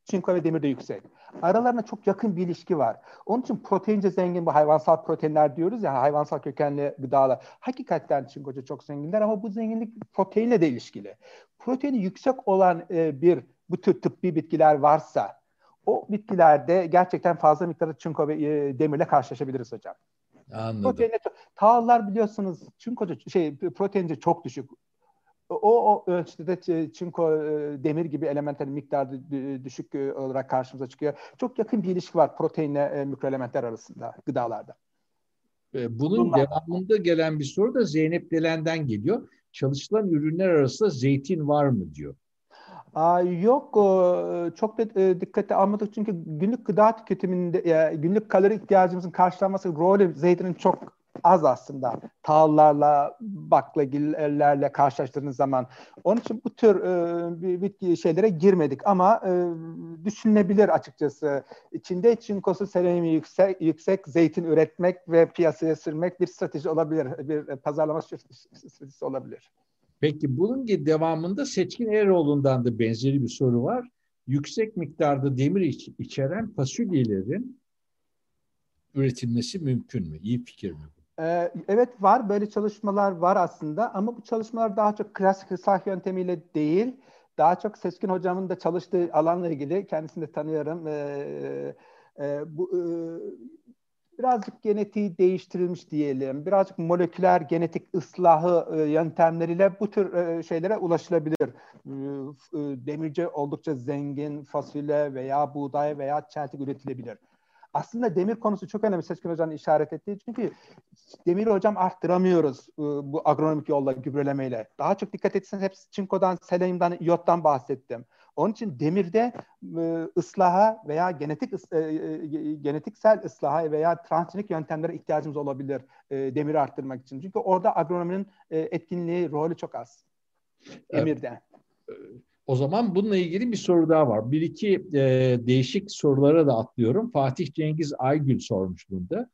çinko ve demir de yüksek. Aralarında çok yakın bir ilişki var. Onun için proteince zengin bu hayvansal proteinler diyoruz ya hayvansal kökenli gıdalar. Hakikaten çinkoca çok zenginler ama bu zenginlik proteinle de ilişkili. Proteini yüksek olan e, bir bu tür tıbbi bitkiler varsa o bitkilerde gerçekten fazla miktarda çinko ve e, demirle karşılaşabiliriz hocam. Anladım. Proteinle, tahıllar biliyorsunuz çinkoca şey proteince çok düşük o, o ölçüde çinko, e, demir gibi elementlerin miktarı düşük e, olarak karşımıza çıkıyor. Çok yakın bir ilişki var proteinle e, mikroelementler arasında gıdalarda. Bunun Bunlar. devamında gelen bir soru da Zeynep Delen'den geliyor. Çalışılan ürünler arasında zeytin var mı diyor. Aa, yok çok da dikkate almadık çünkü günlük gıda tüketiminde günlük kalori ihtiyacımızın karşılanması rolü zeytinin çok az aslında tahıllarla, baklagillerle karşılaştırdığınız zaman. Onun için bu tür e, bitki şeylere girmedik ama e, düşünülebilir açıkçası. İçinde çinkosu seleniumi yüksek, yüksek zeytin üretmek ve piyasaya sürmek bir strateji olabilir. Bir pazarlama stratejisi olabilir. Peki bunun devamında Seçkin Eroğlu'ndan da benzeri bir soru var. Yüksek miktarda demir iç, içeren fasulyelerin üretilmesi mümkün mü? İyi fikir mi? Ee, evet var böyle çalışmalar var aslında ama bu çalışmalar daha çok klasik hısah yöntemiyle değil daha çok Seçkin hocamın da çalıştığı alanla ilgili kendisini de tanıyorum. Ee, e, bu e, birazcık genetiği değiştirilmiş diyelim. Birazcık moleküler genetik ıslahı e, yöntemleriyle bu tür e, şeylere ulaşılabilir. E, e, demirci oldukça zengin fasulye veya buğday veya çeltik üretilebilir aslında demir konusu çok önemli Seçkin Hoca'nın işaret ettiği. Çünkü demir hocam arttıramıyoruz e, bu agronomik yolla gübrelemeyle. Daha çok dikkat etseniz hep çinkodan, selenyumdan, iyottan bahsettim. Onun için demirde e, ıslaha veya genetik e, genetiksel ıslaha veya transgenik yöntemlere ihtiyacımız olabilir demiri arttırmak için. Çünkü orada agronominin etkinliği, rolü çok az. Demirde. Evet. O zaman bununla ilgili bir soru daha var. Bir iki e, değişik sorulara da atlıyorum. Fatih Cengiz Aygül sormuş bunda.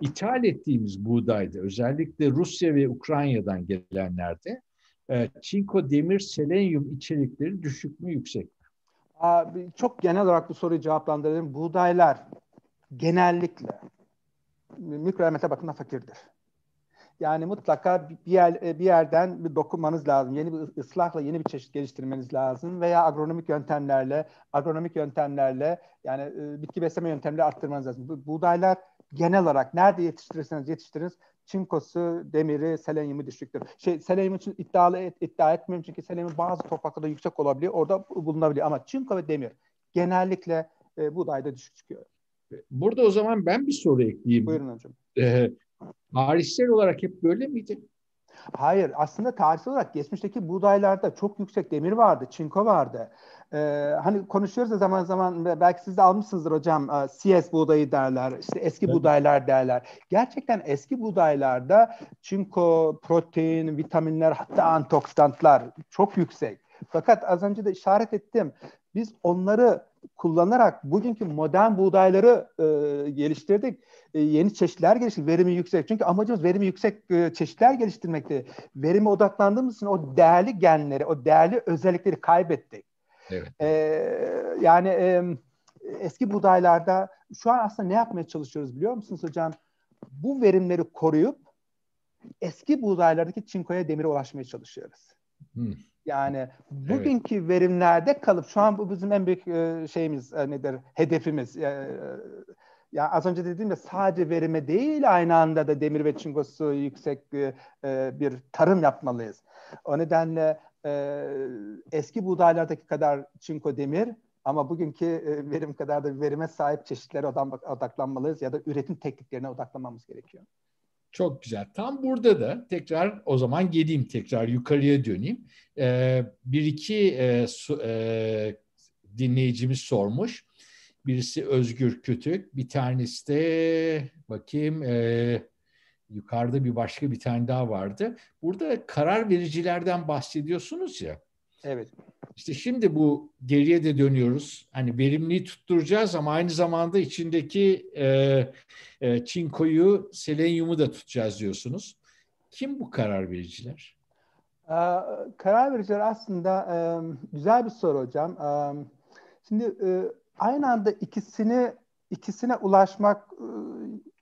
İthal ettiğimiz buğdayda özellikle Rusya ve Ukrayna'dan gelenlerde e, çinko, demir, selenyum içerikleri düşük mü yüksek mi? Abi, çok genel olarak bu soruyu cevaplandırayım. Buğdaylar genellikle mikroelemente bakımından fakirdir. Yani mutlaka bir yer e, bir yerden bir dokunmanız lazım. Yeni bir ıslahla yeni bir çeşit geliştirmeniz lazım veya agronomik yöntemlerle agronomik yöntemlerle yani e, bitki besleme yöntemleri arttırmanız lazım. Bu, buğdaylar genel olarak nerede yetiştirirseniz yetiştiriniz çinkosu, demiri, selenyumu düşüktür. Şey, selenyum için iddialı et, iddia etmiyorum çünkü selenyum bazı topraklarda yüksek olabiliyor. Orada bulunabiliyor ama çinko ve demir genellikle e, buğdayda düşük çıkıyor. Burada o zaman ben bir soru ekleyeyim. Buyurun hocam. Ee, tarihsel olarak hep böyle miydi? Hayır, aslında tarihsel olarak geçmişteki buğdaylarda çok yüksek demir vardı, çinko vardı. Ee, hani konuşuyoruz da zaman zaman belki siz de almışsınızdır hocam e, CS buğdayı derler, işte eski evet. buğdaylar derler. Gerçekten eski buğdaylarda çinko, protein, vitaminler hatta antioksidanlar çok yüksek. Fakat az önce de işaret ettim. Biz onları kullanarak bugünkü modern buğdayları e, geliştirdik. E, yeni çeşitler geliştirdik. Verimi yüksek. Çünkü amacımız verimi yüksek e, çeşitler geliştirmekti. Verime odaklandığımız için o değerli genleri, o değerli özellikleri kaybettik. Evet. E, yani e, eski buğdaylarda şu an aslında ne yapmaya çalışıyoruz biliyor musunuz hocam? Bu verimleri koruyup eski buğdaylardaki çinkoya demire ulaşmaya çalışıyoruz. Hmm. Yani bugünkü evet. verimlerde kalıp şu an bu bizim en büyük e, şeyimiz e, nedir? Hedefimiz. E, ya az önce dediğim de sadece verime değil aynı anda da demir ve çinkosu yüksek bir tarım yapmalıyız. O nedenle eski buğdaylardaki kadar çinko demir ama bugünkü verim kadar da verime sahip çeşitlere odaklanmalıyız ya da üretim tekniklerine odaklanmamız gerekiyor. Çok güzel. Tam burada da tekrar o zaman geleyim tekrar yukarıya döneyim. Ee, bir iki e, su, e, dinleyicimiz sormuş. Birisi Özgür Kütük, bir tanesi de bakayım e, yukarıda bir başka bir tane daha vardı. Burada karar vericilerden bahsediyorsunuz ya. Evet. İşte şimdi bu geriye de dönüyoruz. Hani verimliği tutturacağız ama aynı zamanda içindeki e, e, çinkoyu, selenyumu da tutacağız diyorsunuz. Kim bu karar vericiler? Ee, karar vericiler aslında e, güzel bir soru hocam. E, şimdi e, aynı anda ikisini ikisine ulaşmak e,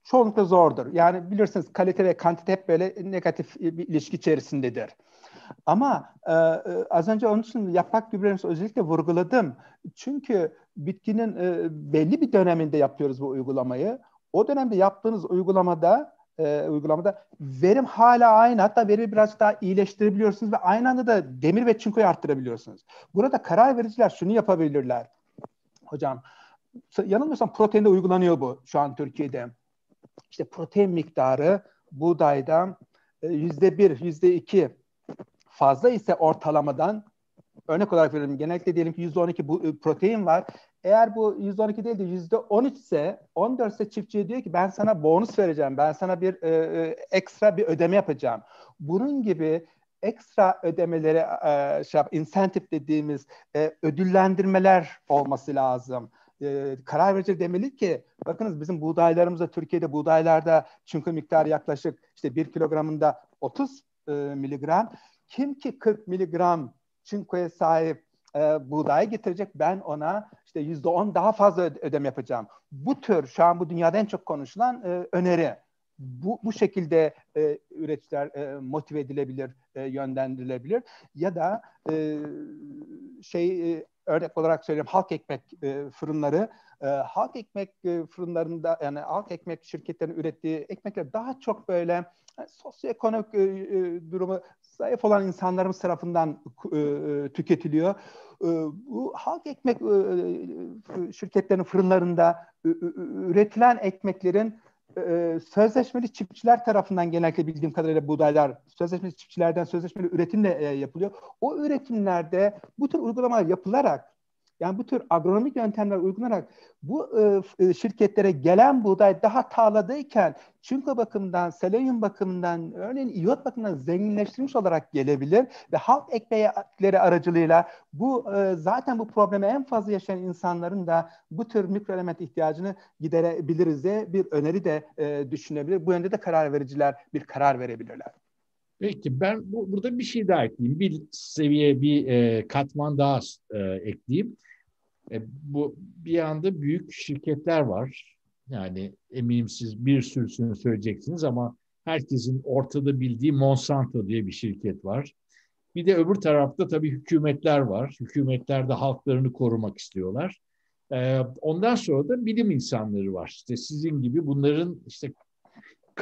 çoğunlukla zordur. Yani bilirsiniz kalite ve kantite hep böyle negatif bir ilişki içerisindedir. Ama e, e, az önce onun için yaprak gübrelerini özellikle vurguladım. Çünkü bitkinin e, belli bir döneminde yapıyoruz bu uygulamayı. O dönemde yaptığınız uygulamada e, uygulamada verim hala aynı. Hatta verimi biraz daha iyileştirebiliyorsunuz ve aynı anda da demir ve çinkoyu arttırabiliyorsunuz. Burada karar vericiler şunu yapabilirler. Hocam yanılmıyorsam proteinde uygulanıyor bu şu an Türkiye'de. İşte protein miktarı buğdayda e, yüzde bir, yüzde iki fazla ise ortalamadan örnek olarak veriyorum genellikle diyelim ki %12 bu e, protein var. Eğer bu %12 değil de %13 ise 14 ise çiftçiye diyor ki ben sana bonus vereceğim. Ben sana bir e, e, ekstra bir ödeme yapacağım. Bunun gibi ekstra ödemelere e, şey, incentive dediğimiz e, ödüllendirmeler olması lazım. E, karar verici demeli ki bakınız bizim buğdaylarımızda Türkiye'de buğdaylarda çünkü miktarı yaklaşık işte bir kilogramında 30 e, miligram kim ki 40 miligram çinkoya sahip e, buğday getirecek ben ona işte yüzde on daha fazla ödeme yapacağım. Bu tür şu an bu dünyada en çok konuşulan e, öneri. Bu, bu şekilde e, üreticiler e, motive edilebilir, e, yönlendirilebilir ya da e, şey e, örnek olarak söyleyeyim halk ekmek e, fırınları e, halk ekmek e, fırınlarında yani halk ekmek şirketlerinin ürettiği ekmekler daha çok böyle yani sosyoekonomik e, e, durumu zayıf olan insanlarımız tarafından e, e, tüketiliyor. E, bu halk ekmek e, e şirketlerinin fırınlarında e, üretilen ekmeklerin e, sözleşmeli çiftçiler tarafından genellikle bildiğim kadarıyla buğdaylar sözleşmeli çiftçilerden sözleşmeli üretimle e, yapılıyor. O üretimlerde bu tür uygulamalar yapılarak yani bu tür agronomik yöntemler uygulanarak bu e, e, şirketlere gelen buğday daha tarladayken çinko bakımından, selenyum bakımından, örneğin iot bakımından zenginleştirilmiş olarak gelebilir ve halk ekmekleri aracılığıyla bu e, zaten bu problemi en fazla yaşayan insanların da bu tür mikroelement ihtiyacını giderebiliriz diye bir öneri de e, düşünebilir. Bu yönde de karar vericiler bir karar verebilirler. Peki ben bu, burada bir şey daha ekleyeyim. Bir seviye, bir e, katman daha e, ekleyeyim. E, bu bir anda büyük şirketler var. Yani eminim siz bir sürüsünü söyleyeceksiniz ama herkesin ortada bildiği Monsanto diye bir şirket var. Bir de öbür tarafta tabii hükümetler var. Hükümetler de halklarını korumak istiyorlar. Ee, ondan sonra da bilim insanları var. İşte sizin gibi bunların işte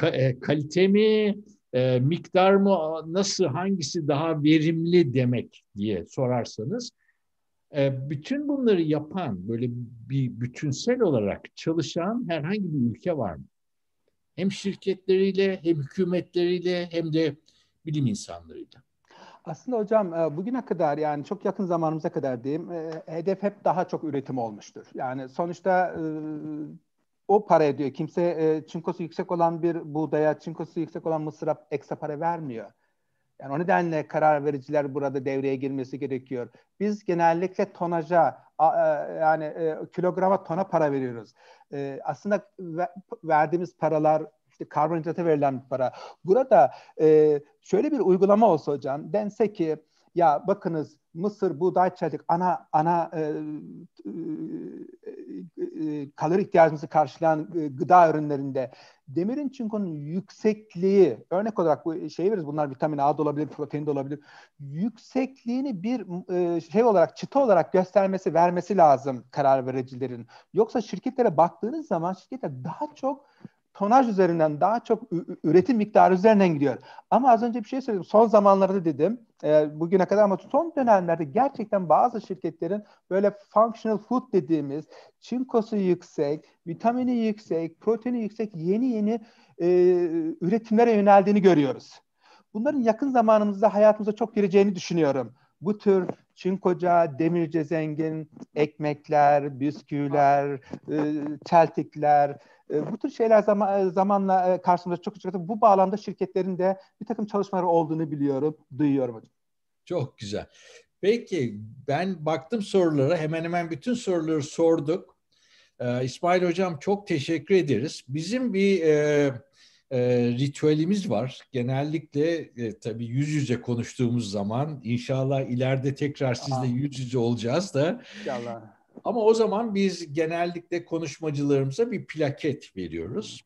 e, kalite mi, e, miktar mı, nasıl, hangisi daha verimli demek diye sorarsanız e, bütün bunları yapan böyle bir bütünsel olarak çalışan herhangi bir ülke var mı? Hem şirketleriyle, hem hükümetleriyle, hem de bilim insanlarıyla. Aslında hocam e, bugüne kadar yani çok yakın zamanımıza kadar diyeyim hedef hep daha çok üretim olmuştur. Yani sonuçta o para ediyor. Kimse çinkosu yüksek olan bir buğdaya, çinkosu yüksek olan mısıra ekstra para vermiyor. Yani o nedenle karar vericiler burada devreye girmesi gerekiyor. Biz genellikle tonaja yani kilograma tona para veriyoruz. Aslında verdiğimiz paralar işte karbonhidrata verilen bir para. Burada e, şöyle bir uygulama olsa hocam dense ki ya bakınız mısır, buğday, çelik ana ana e, e, e, kalori ihtiyacımızı karşılayan e, gıda ürünlerinde demirin çinkonun yüksekliği örnek olarak bu şey veririz bunlar vitamin A da olabilir, protein de olabilir. Yüksekliğini bir e, şey olarak çıta olarak göstermesi, vermesi lazım karar vericilerin. Yoksa şirketlere baktığınız zaman şirketler daha çok tonaj üzerinden daha çok üretim miktarı üzerinden gidiyor. Ama az önce bir şey söyledim. Son zamanlarda dedim. E, bugüne kadar ama son dönemlerde gerçekten bazı şirketlerin böyle functional food dediğimiz çinkosu yüksek, vitamini yüksek, proteini yüksek yeni yeni e, üretimlere yöneldiğini görüyoruz. Bunların yakın zamanımızda hayatımıza çok gireceğini düşünüyorum. Bu tür çinkoca, demirce zengin ekmekler, bisküviler, e, çeltikler, e, bu tır şeyler zaman, e, zamanla e, karşımıza çok çıktı. Bu bağlamda şirketlerin de bir takım çalışmaları olduğunu biliyorum, duyuyorum hocam. Çok güzel. Peki ben baktım sorulara hemen hemen bütün soruları sorduk. Ee, İsmail Hocam çok teşekkür ederiz. Bizim bir e, e, ritüelimiz var. Genellikle e, tabii yüz yüze konuştuğumuz zaman inşallah ileride tekrar sizle yüz yüze olacağız da. İnşallah. Ama o zaman biz genellikle konuşmacılarımıza bir plaket veriyoruz.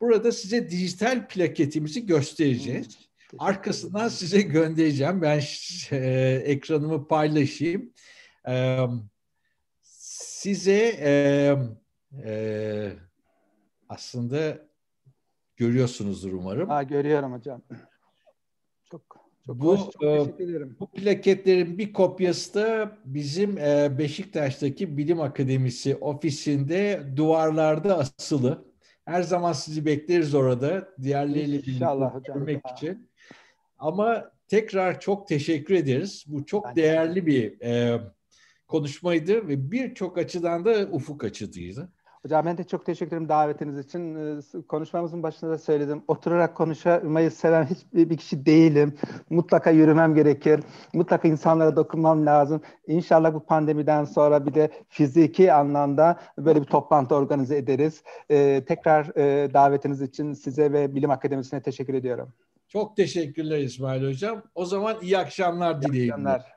Burada size dijital plaketimizi göstereceğiz. Arkasından size göndereceğim. Ben e, ekranımı paylaşayım. E, size e, e, aslında görüyorsunuzdur umarım. Ha, görüyorum hocam. Çok çok bu, hoş, çok e, teşekkür ederim. Bu plaketlerin bir kopyası da bizim e, Beşiktaş'taki Bilim Akademisi ofisinde duvarlarda asılı. Her zaman sizi bekleriz orada. Diğerleriyle birlikte görmek için. Ama tekrar çok teşekkür ederiz. Bu çok ben değerli de. bir e, konuşmaydı ve birçok açıdan da ufuk açıcıydı. Hocam ben de çok teşekkür ederim davetiniz için. Ee, konuşmamızın başında da söyledim. Oturarak konuşmayı seven hiçbir bir kişi değilim. Mutlaka yürümem gerekir. Mutlaka insanlara dokunmam lazım. İnşallah bu pandemiden sonra bir de fiziki anlamda böyle bir toplantı organize ederiz. Ee, tekrar e, davetiniz için size ve Bilim Akademisi'ne teşekkür ediyorum. Çok teşekkürler İsmail Hocam. O zaman iyi akşamlar dileyim. İyi akşamlar.